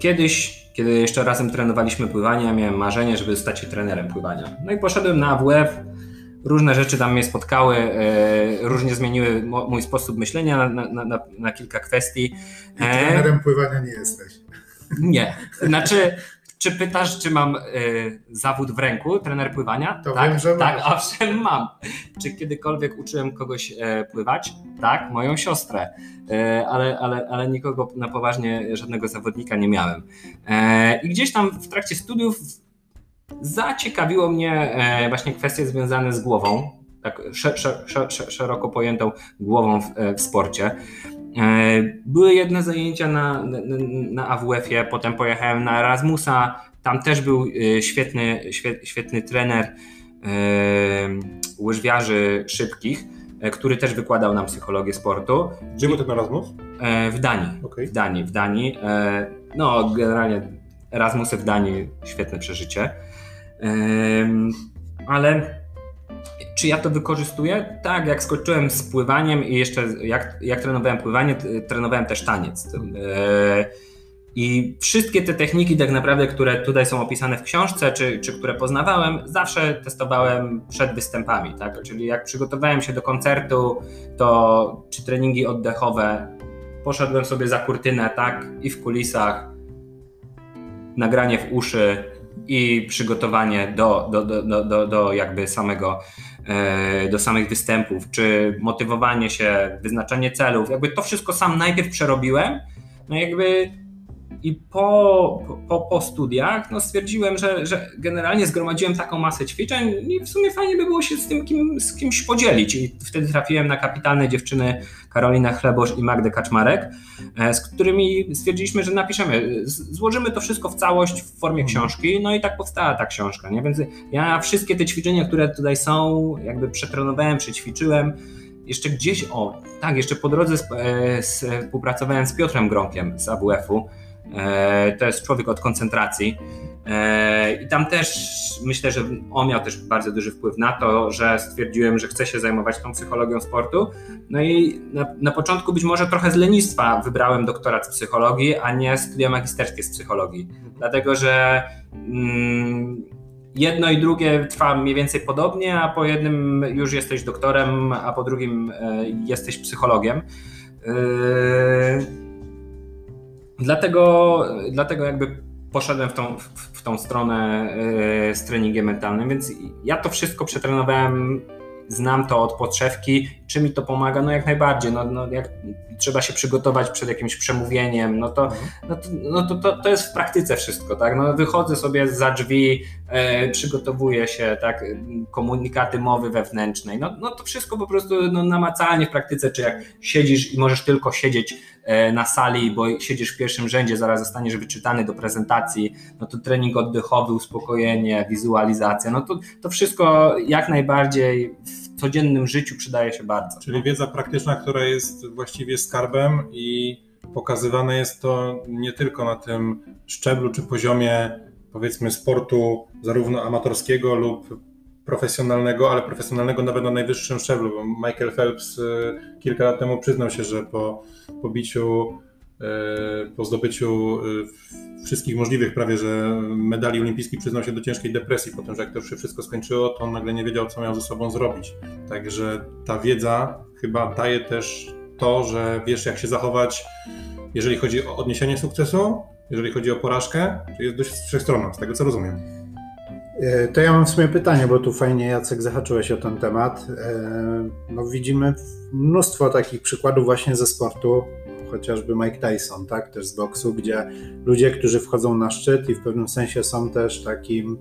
Kiedyś, kiedy jeszcze razem trenowaliśmy pływanie, miałem marzenie, żeby stać się trenerem pływania. No i poszedłem na AWF, różne rzeczy tam mnie spotkały, e, różnie zmieniły mój sposób myślenia na, na, na, na kilka kwestii. I trenerem pływania nie jesteś. Nie. Znaczy, czy pytasz, czy mam y, zawód w ręku, trener pływania? To tak, wiem, że tak, owszem mam. Czy kiedykolwiek uczyłem kogoś e, pływać? Tak, moją siostrę, e, ale, ale, ale nikogo na poważnie, żadnego zawodnika nie miałem. E, I gdzieś tam w trakcie studiów zaciekawiło mnie właśnie kwestie związane z głową, tak szeroko pojętą głową w, w sporcie. E, były jedne zajęcia na, na, na AWF-ie, potem pojechałem na Erasmusa. Tam też był e, świetny, świetny trener e, łyżwiarzy szybkich, który też wykładał nam psychologię sportu. Gdzie był ten Erasmus? W Danii. Okay. W Danii, w Danii. No, generalnie Erasmusy w Danii świetne przeżycie. Ale czy ja to wykorzystuję? Tak, jak skończyłem z pływaniem i jeszcze jak, jak trenowałem pływanie, trenowałem też taniec. E, I wszystkie te techniki, tak naprawdę, które tutaj są opisane w książce, czy, czy które poznawałem, zawsze testowałem przed występami. Tak? Czyli jak przygotowałem się do koncertu, to czy treningi oddechowe, poszedłem sobie za kurtynę, tak, i w kulisach, nagranie w uszy, i przygotowanie do, do, do, do, do jakby samego, do samych występów, czy motywowanie się, wyznaczanie celów, jakby to wszystko sam najpierw przerobiłem, no jakby I po, po, po studiach no stwierdziłem, że, że generalnie zgromadziłem taką masę ćwiczeń i w sumie fajnie by było się z tym kim, z kimś podzielić. I wtedy trafiłem na kapitalne dziewczyny Karolinę Chlebosz i Magdę Kaczmarek, e, z którymi stwierdziliśmy, że napiszemy, złożymy to wszystko w całość w formie książki, no i tak powstała ta książka. Nie? Więc ja wszystkie te ćwiczenia, które tutaj są, jakby przetrenowałem, przećwiczyłem, jeszcze gdzieś, o tak, jeszcze po drodze e, współpracowałem z Piotrem Gronkiem z AWF-u. E, to jest człowiek od koncentracji. E, I tam też myślę, że on miał też bardzo duży wpływ na to, że stwierdziłem, że chcę się zajmować tą psychologią sportu. No i na, na początku być może trochę z lenistwa wybrałem doktorat z psychologii, a nie studia magisterskie z psychologii. Dlatego, że mm, jedno i drugie trwa mniej więcej podobnie, a po jednym już jesteś doktorem, a po drugim e, jesteś psychologiem. E, dlatego, dlatego jakby poszedłem w tą, w tą stronę e, z treningiem mentalnym, więc ja to wszystko przetrenowałem znam to od podszewki, czy mi to pomaga? No jak najbardziej, no, no jak trzeba się przygotować przed jakimś przemówieniem, no to, mhm. no to, no to, to, to jest w praktyce wszystko, tak? No wychodzę sobie za drzwi, e, przygotowuję się, tak? Komunikaty mowy wewnętrznej, no, no to wszystko po prostu no, namacalnie w praktyce, czy jak siedzisz i możesz tylko siedzieć na sali, bo siedzisz w pierwszym rzędzie, zaraz zostaniesz wyczytany do prezentacji, no to trening oddechowy, uspokojenie, wizualizacja, no to, to wszystko jak najbardziej w codziennym życiu przydaje się bardzo. Czyli wiedza praktyczna, która jest właściwie skarbem i pokazywane jest to nie tylko na tym szczeblu czy poziomie powiedzmy sportu zarówno amatorskiego lub profesjonalnego, ale profesjonalnego nawet na najwyższym szczeblu, bo Michael Phelps y, kilka lat temu przyznał się, że po, po biciu E, po zdobyciu e, wszystkich możliwych prawie, że medali olimpijskich przyznał się do ciężkiej depresji po tym, że jak to już się wszystko skończyło, to on nagle nie wiedział, co miał ze sobą zrobić. Także ta wiedza chyba daje też to, że wiesz, jak się zachować, jeżeli chodzi o odniesienie sukcesu, jeżeli chodzi o porażkę, to jest dość wszechstronna, z tego co rozumiem. E, to ja mam w sumie pytanie, bo tu fajnie Jacek zahaczyłeś o ten temat. No widzimy mnóstwo takich przykładów właśnie ze sportu, chociażby Mike Tyson, tak, też z boksu, gdzie ludzie, którzy wchodzą na szczyt i w pewnym sensie są też takim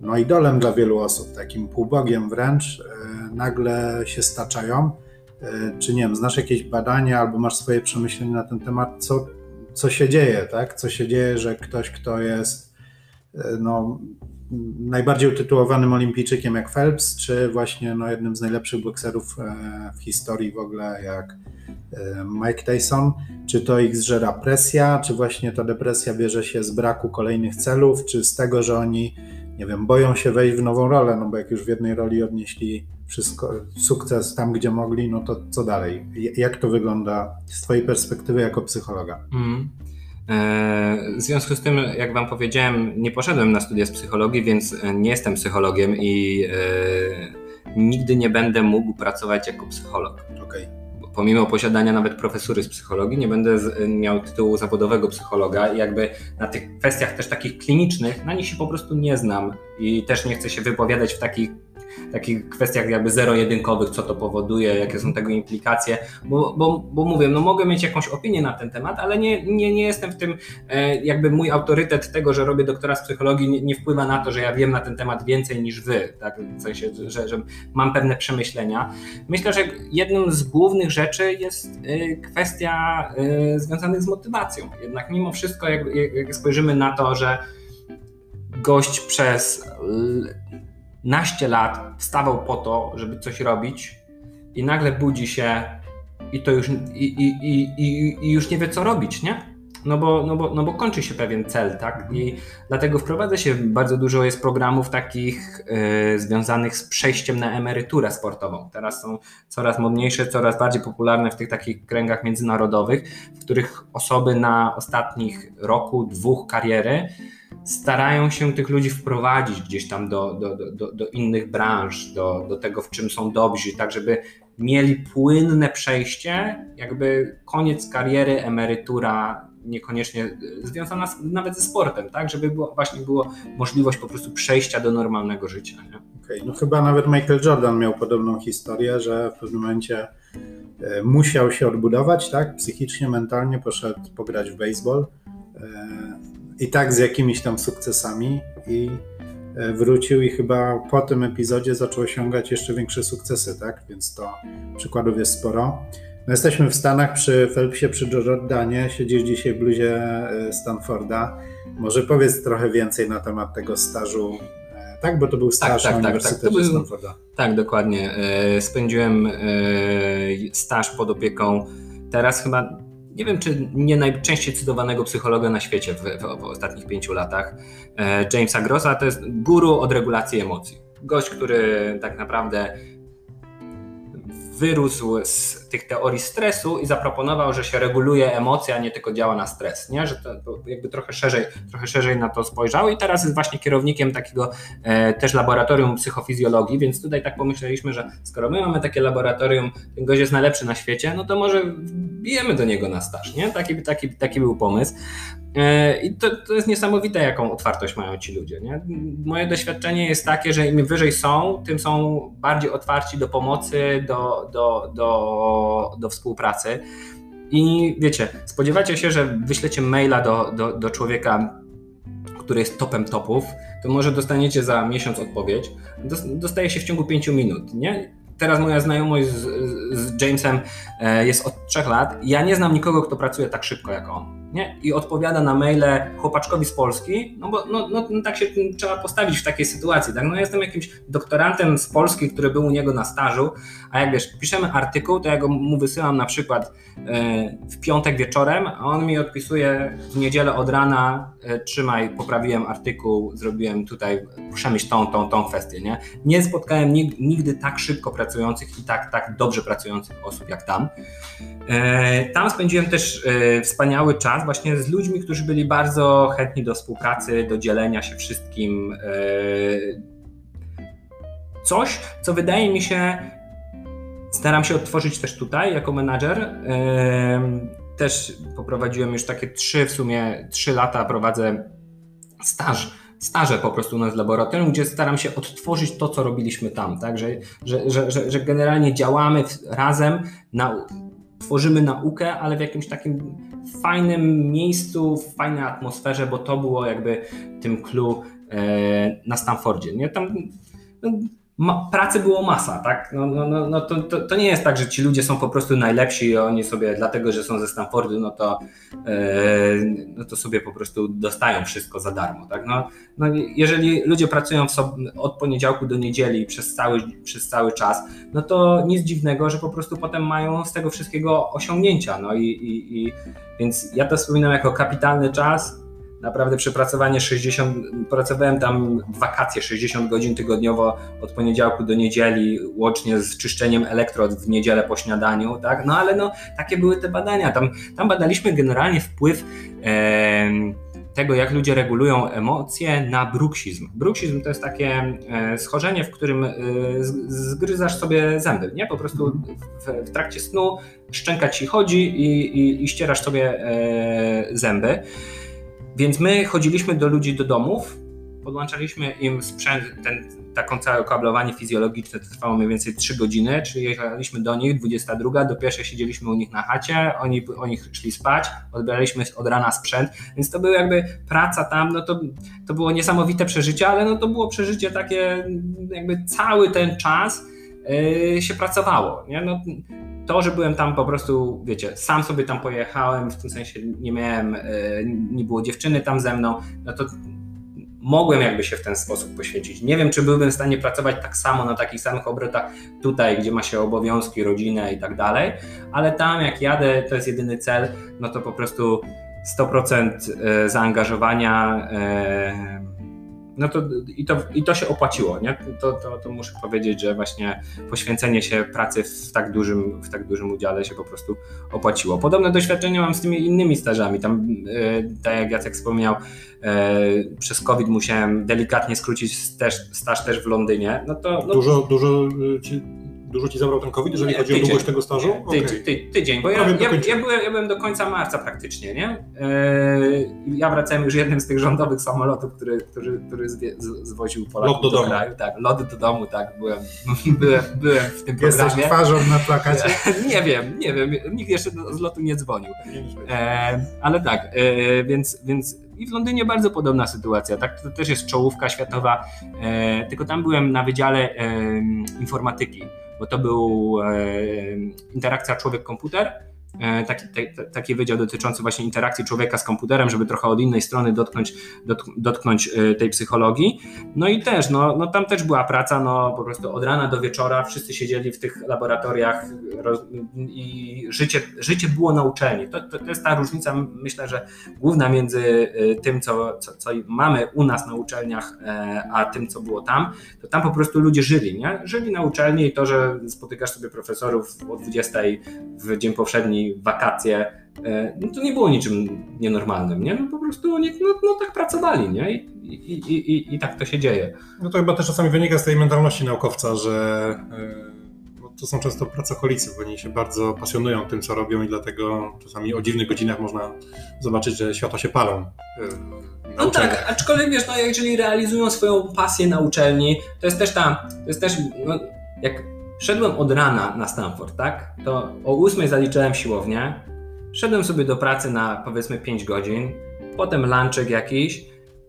no, idolem dla wielu osób, takim półbogiem wręcz, e, nagle się staczają. E, czy nie wiem, znasz jakieś badania albo masz swoje przemyślenia na ten temat, co, co się dzieje, tak? Co się dzieje, że ktoś, kto jest e, no, najbardziej utytułowanym olimpijczykiem jak Phelps, czy właśnie no, jednym z najlepszych bokserów w historii w ogóle jak E, Mike Tyson, czy to ich zżera presja, czy właśnie ta depresja bierze się z braku kolejnych celów, czy z tego, że oni, nie wiem, boją się wejść w nową rolę, no bo jak już w jednej roli odnieśli wszystko, sukces tam, gdzie mogli, no to co dalej? Jak to wygląda z Twojej perspektywy jako psychologa? Mm. W związku z tym, jak Wam powiedziałem, nie poszedłem na studia z psychologii, więc nie jestem psychologiem i e, nigdy nie będę mógł pracować jako psycholog. Okay pomimo posiadania nawet profesury z psychologii, nie będę miał tytułu zawodowego psychologa i jakby na tych kwestiach też takich klinicznych, na nich się po prostu nie znam i też nie chcę się wypowiadać w takich takich kwestiach jakby zero-jedynkowych, co to powoduje, jakie są tego implikacje, bo, bo, bo mówię, no mogę mieć jakąś opinię na ten temat, ale nie, nie, nie jestem w tym, e, jakby mój autorytet tego, że robię doktora z psychologii nie, nie wpływa na to, że ja wiem na ten temat więcej niż wy, tak, w sensie, że, że mam pewne przemyślenia. Myślę, że jedną z głównych rzeczy jest e, kwestia e, związanych z motywacją. Jednak mimo wszystko, jak, jak spojrzymy na to, że gość przez naście lat wstawał po to, żeby coś robić i nagle budzi się i to już, i, i, i, i już nie wie, co robić, nie? No bo, no, bo, no bo kończy się pewien cel, tak? I dlatego wprowadza się bardzo dużo jest programów takich yy, związanych z przejściem na emeryturę sportową. Teraz są coraz modniejsze, coraz bardziej popularne w tych takich kręgach międzynarodowych, w których osoby na ostatnich roku, dwóch kariery starają się tych ludzi wprowadzić gdzieś tam do, do, do, do innych branż, do, do tego, w czym są dobrzy, tak żeby mieli płynne przejście, jakby koniec kariery, emerytura, niekoniecznie związana z, nawet ze sportem, tak, żeby było, właśnie było możliwość po prostu przejścia do normalnego życia. Nie? Okay. No chyba nawet Michael Jordan miał podobną historię, że w pewnym momencie e, musiał się odbudować, tak, psychicznie, mentalnie, poszedł pograć w baseball i tak z jakimiś tam sukcesami i wrócił i chyba po tym epizodzie zaczął osiągać jeszcze większe sukcesy, tak? Więc to przykładów jest sporo. No jesteśmy w Stanach przy Phelpsie, przy Jordanie, siedzisz dzisiaj w bluzie Stanforda. Może powiedz trochę więcej na temat tego stażu tak? Bo to był staż tak, tak, tak, tak. To był, Stanforda. Tak, dokładnie. E, spędziłem e, staż pod opieką teraz chyba, nie wiem czy nie najczęściej cytowanego psychologa na świecie w, w, w ostatnich pięciu latach, e, Jamesa Grossa, to jest guru od regulacji emocji. Gość, który tak naprawdę wyrósł z tych teorii stresu i zaproponował, że się reguluje emocje, a nie tylko działa na stres, nie? że to, jakby trochę szerzej, trochę szerzej na to spojrzał i teraz jest właśnie kierownikiem takiego e, też laboratorium psychofizjologii, więc tutaj tak pomyśleliśmy, że skoro my mamy takie laboratorium, ten gość jest najlepszy na świecie, no to może bijemy do niego na staż, nie? Taki, taki, taki był pomysł. E, I to, to jest niesamowite, jaką otwartość mają ci ludzie. Nie? Moje doświadczenie jest takie, że im wyżej są, tym są bardziej otwarci do pomocy, do, do, do, do współpracy. I wiecie, spodziewacie się, że wyślecie maila do, do, do człowieka, który jest topem topów, to może dostaniecie za miesiąc odpowiedź. Dostaje się w ciągu pięciu minut. Nie? Teraz moja znajomość z, z Jamesem e, jest od trzech lat. Ja nie znam nikogo, kto pracuje tak szybko jak on nie? i odpowiada na maile chłopaczkowi z Polski, no bo no, no, no, tak się trzeba postawić w takiej sytuacji. Tak? No, ja jestem jakimś doktorantem z Polski, który był u niego na stażu, a jak wiesz, piszemy artykuł, to ja go mu wysyłam na przykład e, w piątek wieczorem, a on mi odpisuje w niedzielę od rana, e, trzymaj, poprawiłem artykuł, zrobiłem tutaj, przemyśl tą, tą, tą kwestię. Nie, nie spotkałem nigdy tak szybko pracujących i tak, tak dobrze pracujących osób jak tam. E, tam spędziłem też wspaniały czas, właśnie z ludźmi, którzy byli bardzo chętni do współpracy, do dzielenia się wszystkim. E, coś, co wydaje mi się, staram się odtworzyć też tutaj jako menadżer. E, też poprowadziłem już takie trzy, w sumie trzy lata prowadzę staż staże po prostu u nas w laboratorium, gdzie staram się odtworzyć to, co robiliśmy tam, tak? że, że, że, że generalnie działamy razem, na, tworzymy naukę, ale w jakimś takim fajnym miejscu, w fajnej atmosferze, bo to było jakby tym clue e, na Stanfordzie. Nie? Tam no, ma, pracy było masa, tak? No, no, no, no to, to, to, nie jest tak, że ci ludzie są po prostu najlepsi i oni sobie, dlatego że są ze Stanfordu, no to, e, no to sobie po prostu dostają wszystko za darmo, tak? No, no jeżeli ludzie pracują od poniedziałku do niedzieli przez cały, przez cały czas, no to nic dziwnego, że po prostu potem mają z tego wszystkiego osiągnięcia, no i, i, i więc ja to wspominam jako kapitalny czas, naprawdę przepracowanie 60, pracowałem tam wakacje 60 godzin tygodniowo od poniedziałku do niedzieli, łącznie z czyszczeniem elektrod w niedzielę po śniadaniu, tak? No ale no, takie były te badania. Tam, tam badaliśmy generalnie wpływ e, tego, jak ludzie regulują emocje na bruksizm. Bruksizm to jest takie e, schorzenie, w którym e, zgryzasz sobie zęby, nie? Po prostu w, w trakcie snu szczęka ci chodzi i, i, i ścierasz sobie e, zęby. Więc my chodziliśmy do ludzi do domów, podłączaliśmy im sprzęt, ten, taką całe kablowanie fizjologiczne to trwało mniej więcej 3 godziny, czyli jechaliśmy do nich, 22, do pierwszej siedzieliśmy u nich na chacie, oni, oni szli spać, odbieraliśmy od rana sprzęt, więc to była jakby praca tam, no to, to było niesamowite przeżycie, ale no to było przeżycie takie, jakby cały ten czas yy, się pracowało. Nie? No, to, że byłem tam po prostu, wiecie, sam sobie tam pojechałem, w tym sensie nie miałem, e, nie było dziewczyny tam ze mną, no to mogłem jakby się w ten sposób poświęcić. Nie wiem, czy byłbym w stanie pracować tak samo na takich samych obrotach tutaj, gdzie ma się obowiązki, rodzinę i tak dalej, ale tam jak jadę, to jest jedyny cel, no to po prostu 100% e, zaangażowania e, no to i, to i to się opłaciło, nie? To, to, to muszę powiedzieć, że właśnie poświęcenie się pracy w tak, dużym, w tak dużym udziale się po prostu opłaciło. Podobne doświadczenie mam z tymi innymi stażami. Tam, e, tak jak Jacek wspomniał, e, przez COVID musiałem delikatnie skrócić staż, staż też w Londynie. No to, no... Dużo, dużo ci Dużo ci zabrał ten COVID, jeżeli nie, chodzi tydzień, o długość tego stażu? Ty, okay. ty, tydzień, bo ja, ja, ja, byłem, ja byłem do końca marca praktycznie, nie? Eee, ja wracałem już jednym z tych rządowych samolotów, który, który, który zwoził Polaków lot do, do domu. kraju. Tak, lot do domu, tak, byłem, byłem, byłem w tym programie. Jesteś twarzą na plakacie? nie wiem, nie wiem, nikt jeszcze z lotu nie dzwonił. Eee, ale tak, e, więc, więc i w Londynie bardzo podobna sytuacja. Tak, to też jest czołówka światowa, e, tylko tam byłem na wydziale e, informatyki, bo to był e, interakcja człowiek-komputer E, taki, taki wydział dotyczący właśnie interakcji człowieka z komputerem, żeby trochę od innej strony dotknąć, dotknąć e, tej psychologii. No i też, no, no tam też była praca, no po prostu od rana do wieczora wszyscy siedzieli w tych laboratoriach i życie, życie było na uczelni. To, to, to, jest ta różnica, myślę, że główna między e, tym, co, co, co mamy u nas na uczelniach, a tym, co było tam. To tam po prostu ludzie żyli, nie? Żyli na uczelni i to, że spotykasz sobie profesorów o 20 w dzień powszedni wakacje, e, no to nie było niczym nienormalnym, nie? No po prostu oni no, no tak pracowali, nie? I, i, i, I tak to się dzieje. No to chyba też czasami wynika z tej mentalności naukowca, że no, to są często pracocholicy, bo oni się bardzo pasjonują tym, co robią i dlatego czasami o dziwnych godzinach można zobaczyć, że światła się palą. E, no tak, aczkolwiek wiesz, no jeżeli realizują swoją pasję na uczelni, to jest też ta, to jest też, no, jak Szedłem od rana na Stanford, tak? To o 8 zaliczyłem siłownię, szedłem sobie do pracy na powiedzmy 5 godzin, potem lunchek jakiś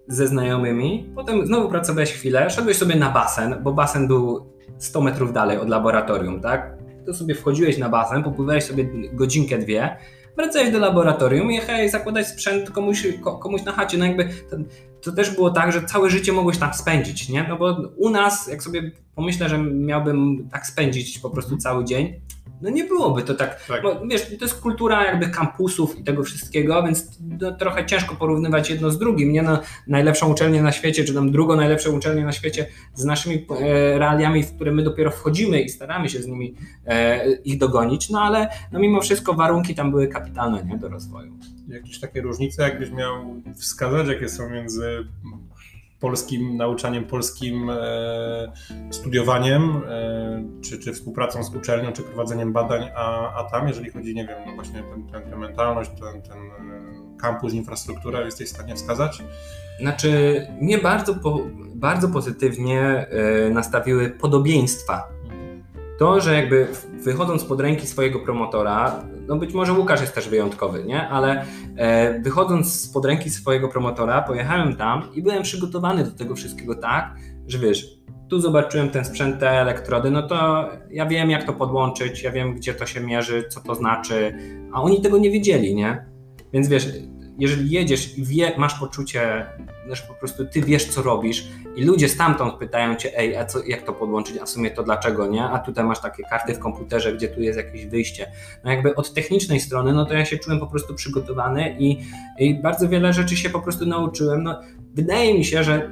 ze znajomymi, potem znowu pracowałeś chwilę, szedłeś sobie na basen, bo basen był 100 metrów dalej od laboratorium, tak? To sobie wchodziłeś na basen, popływałeś sobie godzinkę, dwie, wracałeś do laboratorium hej, zakładać sprzęt komuś, komuś na chacie, no jakby to, to, też było tak, że całe życie mogłeś tam spędzić, nie? No bo u nas, jak sobie pomyślę, że miałbym tak spędzić po prostu cały dzień, no nie byłoby to tak. tak. Bo, wiesz, to jest kultura jakby kampusów i tego wszystkiego, więc no, trochę ciężko porównywać jedno z drugim. Nie no, najlepszą uczelnię na świecie, czy tam drugą najlepszą uczelnię na świecie z naszymi e, realiami, w które my dopiero wchodzimy i staramy się z nimi e, ich dogonić, no ale no, mimo wszystko warunki tam były kapitalne nie, do rozwoju. Jakieś takie różnice, jakbyś miał wskazać, jakie są między polskim nauczaniem, polskim e, studiowaniem, e, czy, czy współpracą z uczelnią, czy prowadzeniem badań, a, a tam, jeżeli chodzi, nie wiem, no właśnie tę ten, mentalność, ten, ten e, kampus, infrastrukturę, jesteś w stanie wskazać? Znaczy, mnie bardzo, po, bardzo pozytywnie nastawiły podobieństwa to, że jakby wychodząc pod ręki swojego promotora, no być może Łukasz jest też wyjątkowy, nie? Ale e, wychodząc spod ręki swojego promotora, pojechałem tam i byłem przygotowany do tego wszystkiego tak, że wiesz, tu zobaczyłem ten sprzęt, te elektrody, no to ja wiem jak to podłączyć, ja wiem gdzie to się mierzy, co to znaczy, a oni tego nie wiedzieli, nie? Więc wiesz, jeżeli jedziesz i wie, masz poczucie, że po prostu ty wiesz, co robisz i ludzie stamtąd pytają cię, ej, a co, jak to podłączyć, a w sumie to dlaczego, nie? A tutaj masz takie karty w komputerze, gdzie tu jest jakieś wyjście. No jakby od technicznej strony, no to ja się czułem po prostu przygotowany i, i bardzo wiele rzeczy się po prostu nauczyłem. No, wydaje mi się, że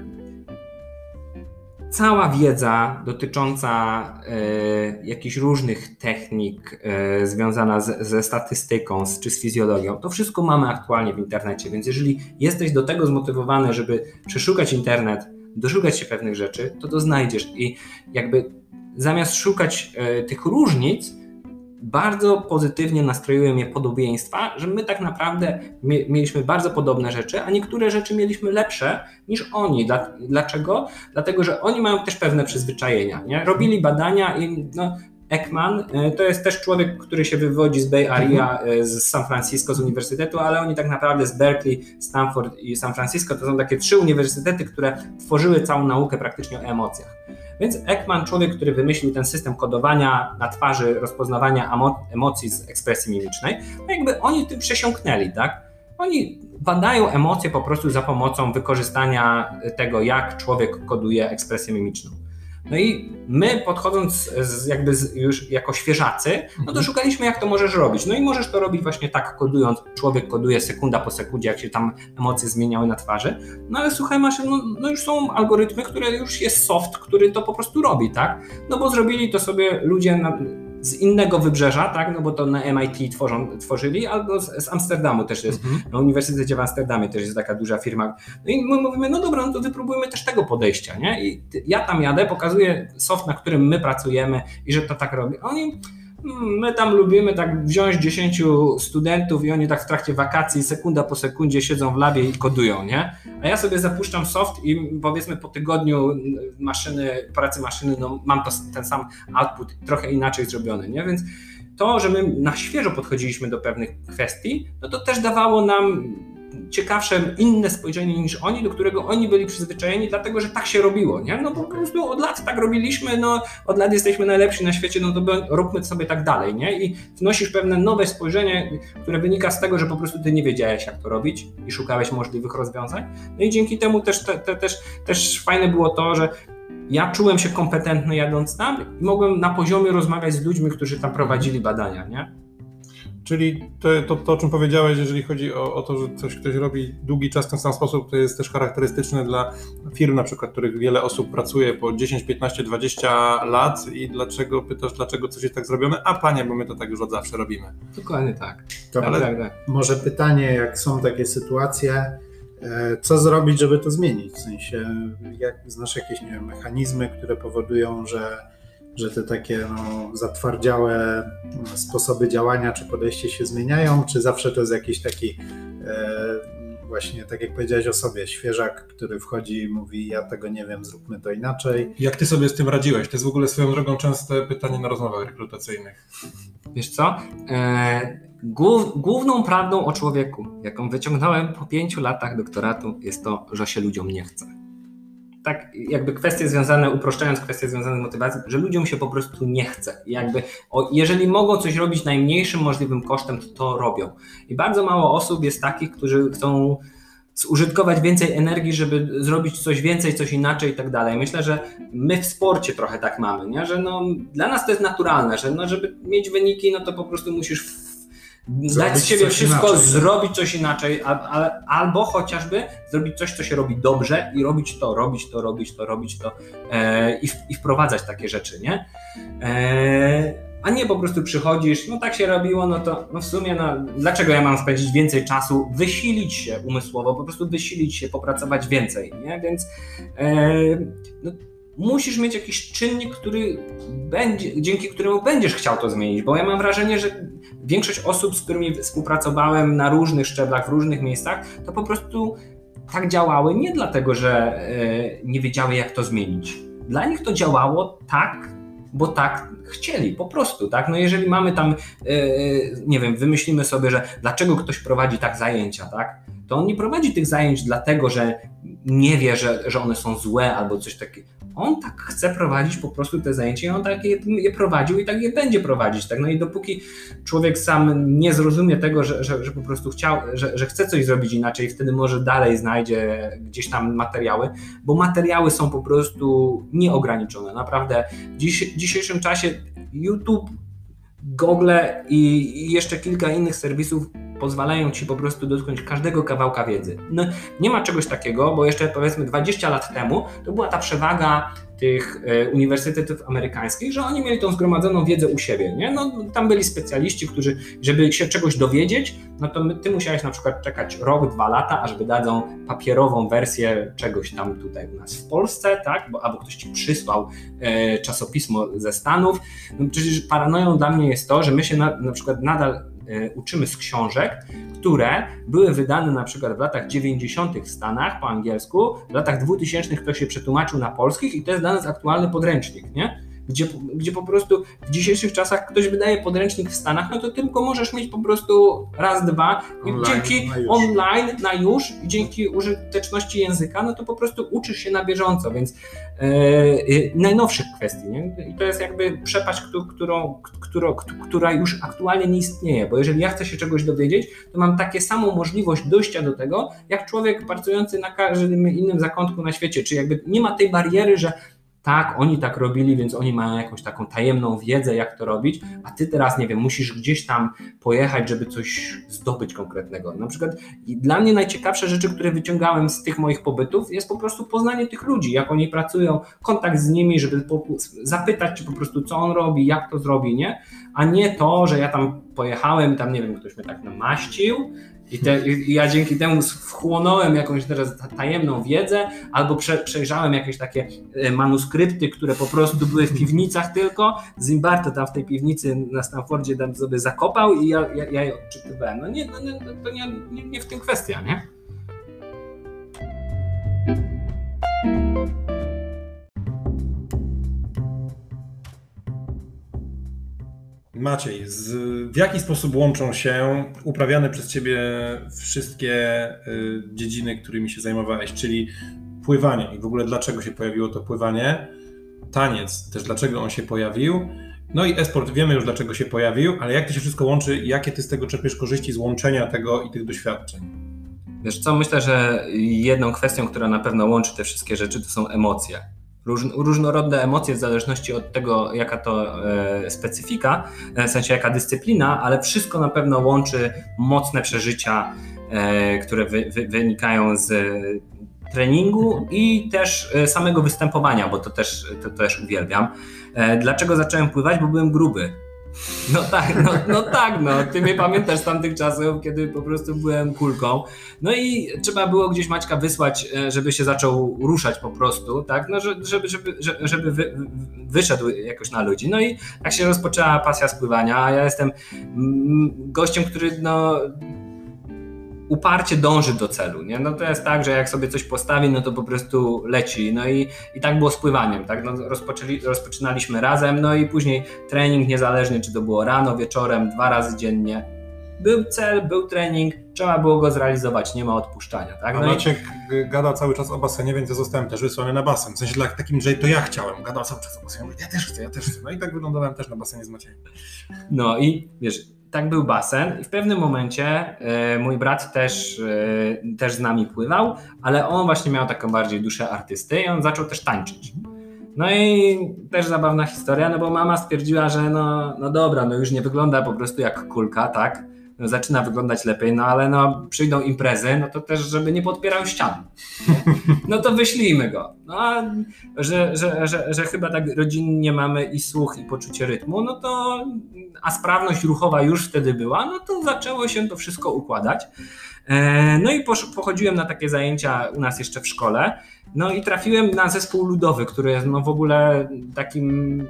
cała wiedza dotycząca y, jakichś różnych technik y, związana z, ze statystyką z, czy z fizjologią, to wszystko mamy aktualnie w internecie, więc jeżeli jesteś do tego zmotywowany, żeby przeszukać internet, doszukać się pewnych rzeczy, to to znajdziesz. I jakby zamiast szukać y, tych różnic, bardzo pozytywnie nastroiły mnie podobieństwa, że my tak naprawdę mieliśmy bardzo podobne rzeczy, a niektóre rzeczy mieliśmy lepsze niż oni. Dlaczego? Dlatego, że oni mają też pewne przyzwyczajenia. Nie? Robili badania i no, Ekman e, to jest też człowiek, który się wywodzi z Bay Area, e, z San Francisco, z uniwersytetu, ale oni tak naprawdę z Berkeley, Stanford i San Francisco to są takie trzy uniwersytety, które tworzyły całą naukę praktycznie o emocjach. Więc Ekman, człowiek, który wymyślił ten system kodowania na twarzy, rozpoznawania emocji z ekspresji mimicznej, no jakby oni tym przesiąknęli, tak? Oni badają emocje po prostu za pomocą wykorzystania tego, jak człowiek koduje ekspresję mimiczną. No i my podchodząc z, jakby z, już jako świeżacy, no to mhm. szukaliśmy jak to możesz robić. No i możesz to robić właśnie tak kodując, człowiek koduje sekunda po sekundzie, jak się tam emocje zmieniały na twarzy. No ale słuchaj masz, no, no już są algorytmy, które już jest soft, który to po prostu robi, tak? No bo zrobili to sobie ludzie na, z innego wybrzeża, tak, no bo to na MIT tworzą, tworzyli, albo z, z Amsterdamu też jest, mhm. na Uniwersytecie w Amsterdamie też jest taka duża firma. No i my mówimy, no dobra, no to wypróbujmy też tego podejścia, nie? I ja tam jadę, pokazuję soft, na którym my pracujemy i że to tak robi. Oni Hmm, my tam lubimy tak wziąć 10 studentów i oni tak w trakcie wakacji sekunda po sekundzie siedzą w labie i kodują, nie? A ja sobie zapuszczam soft i powiedzmy po tygodniu maszyny, pracy maszyny, no mam to, ten sam output trochę inaczej zrobiony, nie? Więc to, że my na świeżo podchodziliśmy do pewnych kwestii, no to też dawało nam ciekawsze, inne spojrzenie niż oni, do którego oni byli przyzwyczajeni, dlatego że tak się robiło, nie? No po prostu od lat tak robiliśmy, no od lat jesteśmy najlepsi na świecie, no to róbmy sobie tak dalej, nie? I wnosisz pewne nowe spojrzenie, które wynika z tego, że po prostu ty nie wiedziałeś, jak to robić i szukałeś możliwych rozwiązań. No i dzięki temu też, te, te, też, też fajne było to, że ja czułem się kompetentny jadąc tam i mogłem na poziomie rozmawiać z ludźmi, którzy tam prowadzili badania, nie? Czyli to, to, to, o czym powiedziałeś, jeżeli chodzi o, o, to, że coś ktoś robi długi czas w ten sam sposób, to jest też charakterystyczne dla firm, na przykład, których wiele osób pracuje po 10, 15, 20 lat i dlaczego pytasz, dlaczego coś jest tak zrobione? A panie, bo my to tak już od zawsze robimy. Dokładnie tak. To Ale... tak, tak. Może pytanie, jak są takie sytuacje, e, co zrobić, żeby to zmienić? W sensie, jak znasz jakieś nie wiem, mechanizmy, które powodują, że że te takie no, zatwardziałe sposoby działania czy podejście się zmieniają, czy zawsze to jest jakiś taki e, właśnie, tak jak powiedziałeś o sobie, świeżak, który wchodzi i mówi, ja tego nie wiem, zróbmy to inaczej. Jak ty sobie z tym radziłeś? To jest w ogóle swoją drogą częste pytanie na rozmowach rekrutacyjnych. Wiesz co? E, głów, główną prawdą o człowieku, jaką wyciągnąłem po pięciu latach doktoratu, jest to, że się ludziom nie chce tak jakby kwestie związane, uproszczając kwestie związane z motywacją, że ludziom się po prostu nie chce. jakby, o, jeżeli mogą coś robić najmniejszym możliwym kosztem, to to robią. I bardzo mało osób jest takich, którzy chcą zużytkować więcej energii, żeby zrobić coś więcej, coś inaczej i tak dalej. Myślę, że my w sporcie trochę tak mamy, nie? że no, dla nas to jest naturalne, że no, żeby mieć wyniki, no to po prostu musisz dać z siebie wszystko, inaczej, zrobić coś inaczej, albo chociażby zrobić coś, co się robi dobrze i robić to, robić to, robić to, robić to e, i, i, wprowadzać takie rzeczy, nie? E, a nie po prostu przychodzisz, no tak się robiło, no to no w sumie, no, dlaczego ja mam spędzić więcej czasu, wysilić się umysłowo, po prostu wysilić się, popracować więcej, nie? Więc e, no, musisz mieć jakiś czynnik, który będzie, dzięki któremu będziesz chciał to zmienić, bo ja mam wrażenie, że większość osób, z którymi współpracowałem na różnych szczeblach, w różnych miejscach, to po prostu tak działały nie dlatego, że e, nie wiedziały, jak to zmienić. Dla nich to działało tak, bo tak chcieli, po prostu, tak? No jeżeli mamy tam, e, nie wiem, wymyślimy sobie, że dlaczego ktoś prowadzi tak zajęcia, tak? To on nie prowadzi tych zajęć dlatego, że nie wie, że, że one są złe albo coś takiego on tak chce prowadzić po prostu te zajęcia i on tak je, je, prowadził i tak je będzie prowadzić. Tak? No i dopóki człowiek sam nie zrozumie tego, że, że, że po prostu chciał, że, że chce coś zrobić inaczej, wtedy może dalej znajdzie gdzieś tam materiały, bo materiały są po prostu nieograniczone. Naprawdę w dziś, dzisiejszym czasie YouTube, Google i jeszcze kilka innych serwisów pozwalają ci po prostu dotknąć każdego kawałka wiedzy. No, nie ma czegoś takiego, bo jeszcze powiedzmy 20 lat temu to była ta przewaga tych e, uniwersytetów amerykańskich, że oni mieli tą zgromadzoną wiedzę u siebie. Nie? No, tam byli specjaliści, którzy, żeby się czegoś dowiedzieć, no to ty musiałeś na przykład czekać rok, dwa lata, aż wydadzą papierową wersję czegoś tam tutaj u nas w Polsce, tak? Bo, albo ktoś ci przysłał e, czasopismo ze Stanów. No, przecież paranoją dla mnie jest to, że my się na, na przykład nadal uczymy z książek, które były wydane na przykład w latach 90. w Stanach po angielsku, w latach 2000 ktoś się przetłumaczył na polskich i to jest dla nas aktualny podręcznik, nie? Gdzie, gdzie po prostu w dzisiejszych czasach ktoś wydaje podręcznik w Stanach, no to tylko możesz mieć po prostu raz, dwa i online, dzięki na online na już i dzięki użyteczności języka, no to po prostu uczysz się na bieżąco, więc yy, najnowszych kwestii, nie? I to jest jakby przepaść, którą, którą, która już aktualnie nie istnieje, bo jeżeli ja chcę się czegoś dowiedzieć, to mam takie samą możliwość dojścia do tego, jak człowiek pracujący na każdym innym zakątku na świecie, czy jakby nie ma tej bariery, że tak, oni tak robili, więc oni mają jakąś taką tajemną wiedzę, jak to robić, a ty teraz, nie wiem, musisz gdzieś tam pojechać, żeby coś zdobyć konkretnego. Na przykład dla mnie najciekawsze rzeczy, które wyciągałem z tych moich pobytów, jest po prostu poznanie tych ludzi, jak oni pracują, kontakt z nimi, żeby zapytać, czy po prostu co on robi, jak to zrobi, nie? A nie to, że ja tam pojechałem, tam nie wiem, ktoś mnie tak namaścił, i, te, I, ja dzięki temu wchłonąłem jakąś teraz tajemną wiedzę, albo prze, przejrzałem jakieś takie e, manuskrypty, które po prostu były w piwnicach tylko. Zimbarto tam w tej piwnicy na Stanfordzie tam sobie zakopał i ja, ja, ja je odczytywałem. No nie, no nie, to nie, nie, nie w tym kwestia, nie? Maciej, z, w jaki sposób łączą się uprawiane przez Ciebie wszystkie y, dziedziny, którymi się zajmowałeś, czyli pływanie? I w ogóle dlaczego się pojawiło to pływanie, taniec, też dlaczego on się pojawił, no i esport wiemy już dlaczego się pojawił, ale jak to się wszystko łączy? Jakie Ty z tego czerpiesz korzyści z łączenia tego i tych doświadczeń? Wiesz co, myślę, że jedną kwestią, która na pewno łączy te wszystkie rzeczy, to są emocje różnorodne emocje w zależności od tego, jaka to e, specyfika, e, w sensie jaka dyscyplina, ale wszystko na pewno łączy mocne przeżycia, e, które wy, wy, wynikają z treningu i też samego występowania, bo to też, to też uwielbiam. Dlaczego zacząłem pływać? Bo byłem gruby. No tak, no, no tak, no. Ty mnie pamiętasz z tamtych czasów, kiedy po prostu byłem kulką. No i trzeba było gdzieś Maćka wysłać, e, żeby się zaczął ruszać po prostu, tak? No, żeby, żeby, żeby wy, wyszedł jakoś na ludzi. No i tak się rozpoczęła pasja spływania, ja jestem mm, gościem, który no uparcie dąży do celu. Nie? No to jest tak, że jak sobie coś postawi, no to po prostu leci. No i, i tak było z pływaniem. Tak? No rozpoczęli, rozpoczynaliśmy razem, no i później trening, niezależnie czy to było rano, wieczorem, dwa razy dziennie. Był cel, był trening, trzeba było go zrealizować, nie ma odpuszczania. Tak? No A Maciek i... gada cały czas o basenie, więc ja zostałem też wysłany na basen. W sensie dla takim, że to ja chciałem. Gadał cały czas o basenie. Ja też chcę, ja też chcę. No i tak wyglądałem też na basenie z Maciejem. No i wiesz, tak był basen i w pewnym momencie e, mój brat też, e, też z nami pływał, ale on właśnie miał taką bardziej duszę artysty i on zaczął też tańczyć. No i też zabawna historia, no bo mama stwierdziła, że no, no dobra, no już nie wygląda po prostu jak kulka, tak? Zaczyna wyglądać lepiej, no ale no, przyjdą imprezy, no to też, żeby nie podpierał ścian. No to wyślijmy go. No, a że, że, że, że chyba tak rodzinnie mamy i słuch, i poczucie rytmu, no to a sprawność ruchowa już wtedy była, no to zaczęło się to wszystko układać. E, no i pochodziłem na takie zajęcia u nas jeszcze w szkole. No i trafiłem na zespół ludowy, który jest no w ogóle takim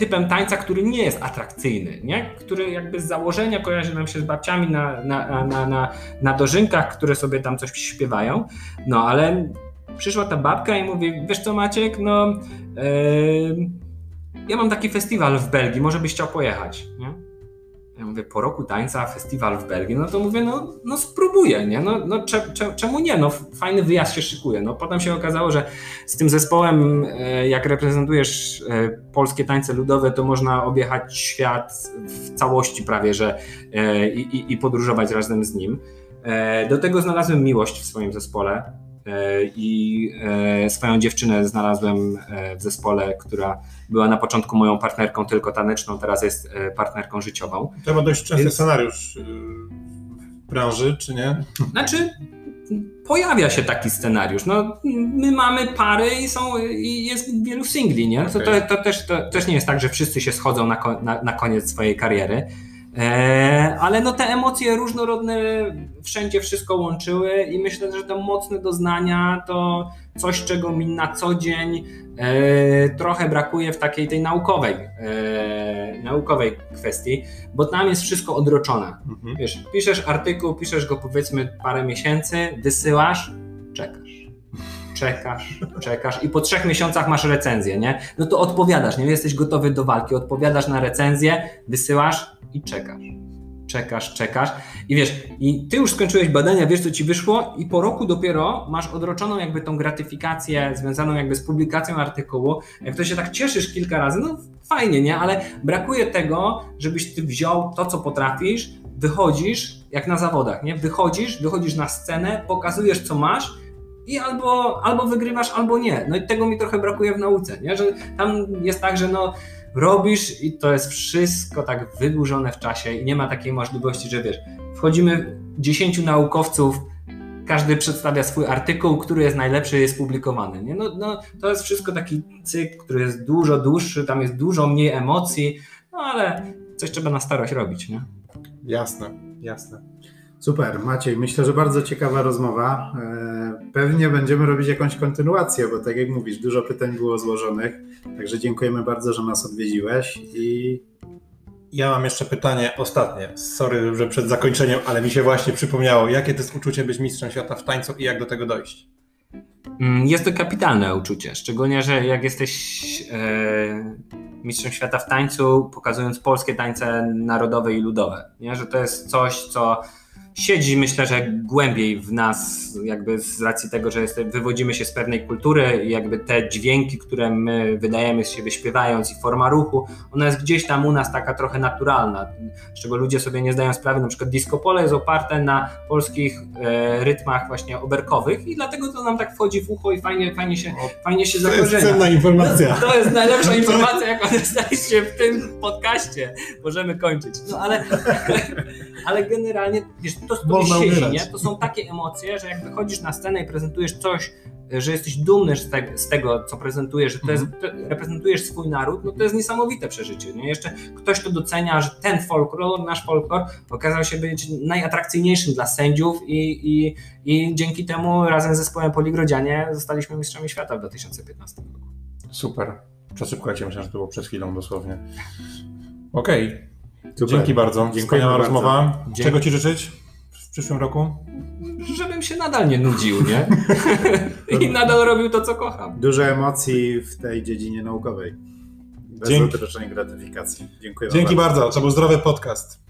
typem tańca, który nie jest atrakcyjny, nie? który jakby z założenia kojarzy nam się z babciami na, na, na, na, na dożynkach, które sobie tam coś śpiewają. No ale przyszła ta babka i mówi, wiesz co Maciek, no yy, ja mam taki festiwal w Belgii, może byś chciał pojechać. Nie? Ja mówię, po roku tańca, festiwal w Belgii, no to mówię, no, no spróbuję, nie? No, no cze, cze, czemu nie? No fajny wyjazd się szykuje. No potem się okazało, że z tym zespołem, e, jak reprezentujesz e, polskie tańce ludowe, to można objechać świat w całości prawie, że e, i, i podróżować razem z nim. Do tego znalazłem miłość w swoim zespole i e, swoją dziewczynę znalazłem e, w zespole, która była na początku moją partnerką tylko taneczną, teraz jest partnerką życiową. To ma dość częsty Więc... scenariusz w branży, czy nie? Znaczy, pojawia się taki scenariusz. No, my mamy pary i, są, i jest wielu singli, nie? Okay. To, to, to, też, to też nie jest tak, że wszyscy się schodzą na, na, na koniec swojej kariery. E, ale no te emocje różnorodne wszędzie wszystko łączyły i myślę, że te mocne doznania to coś, czego mi na co dzień e, trochę brakuje w takiej tej naukowej, e, naukowej kwestii, bo tam jest wszystko odroczone. Mhm. Wiesz, piszesz artykuł, piszesz go powiedzmy parę miesięcy, wysyłasz, czekasz czekasz, czekasz i po trzech miesiącach masz recenzję, nie? No to odpowiadasz, nie? Jesteś gotowy do walki, odpowiadasz na recenzję, wysyłasz i czekasz. Czekasz, czekasz i wiesz, i ty już skończyłeś badania, wiesz co ci wyszło i po roku dopiero masz odroczoną jakby tą gratyfikację związaną jakby z publikacją artykułu. Jak to się tak cieszysz kilka razy, no fajnie, nie? Ale brakuje tego, żebyś ty wziął to, co potrafisz, wychodzisz, jak na zawodach, nie? Wychodzisz, wychodzisz na scenę, pokazujesz, co masz i albo, albo wygrywasz, albo nie. No i tego mi trochę brakuje w nauce, nie? że tam jest tak, że no robisz i to jest wszystko tak wydłużone w czasie i nie ma takiej możliwości, że wiesz, wchodzimy 10 naukowców, każdy przedstawia swój artykuł, który jest najlepszy, jest publikowany. Nie? No, no, to jest wszystko taki cykl, który jest dużo dłuższy, tam jest dużo mniej emocji, no ale coś trzeba na starość robić. Nie? Jasne, jasne. Super, Maciej, myślę, że bardzo ciekawa rozmowa. E, pewnie będziemy robić jakąś kontynuację, bo tak jak mówisz, dużo pytań było złożonych. Także dziękujemy bardzo, że nas odwiedziłeś i ja mam jeszcze pytanie ostatnie. Sorry, że przed zakończeniem, ale mi się właśnie przypomniało, jakie to jest uczucie być mistrzem świata w tańcu i jak do tego dojść? Mm, jest to kapitalne uczucie, szczególnie, że jak jesteś e, mistrzem świata w tańcu, pokazując polskie tańce narodowe i ludowe, nie? że to jest coś, co siedzi myślę, że głębiej w nas, jakby z racji tego, że jest, wywodzimy się z pewnej kultury i jakby te dźwięki, które my wydajemy z siebie śpiewając i forma ruchu, ona jest gdzieś tam u nas taka trochę naturalna, z czego ludzie sobie nie zdają sprawy, na przykład disco pole jest oparte na polskich e, rytmach właśnie oberkowych i dlatego to nam tak wchodzi w ucho i fajnie, fajnie się, fajnie się zakorzenia. To jest cenna informacja. To, to jest najlepsza informacja, jaką dostaliście w tym podcaście. Możemy kończyć. No ale, ale generalnie, wiesz, to, to siedzi, nie? To są takie emocje, że jak wychodzisz na scenę i prezentujesz coś, że jesteś dumny z tego, z tego co prezentujesz, że to jest, to mhm. reprezentujesz swój naród, no to jest niesamowite przeżycie. Nie? Jeszcze ktoś to docenia, że ten folklor, nasz folklor okazał się być najatrakcyjniejszym dla sędziów i, i, i dzięki temu razem z zespołem Poligrodzianie zostaliśmy mistrzami świata w 2015 roku. Super. Przeszybko, ja myślę, że to było przed chwilą dosłownie. Okej. Okay. Dzięki bardzo. Dziękuję rozmowa. Dzięki. Czego Ci życzyć? W przyszłym roku? Żebym się nadal nie nudził, nie? I nadal robił to, co kocham. Dużo emocji w tej dziedzinie naukowej. Bez Dzięki. gratyfikacji. Dziękuję Dzięki bardzo. bardzo. To był zdrowy podcast.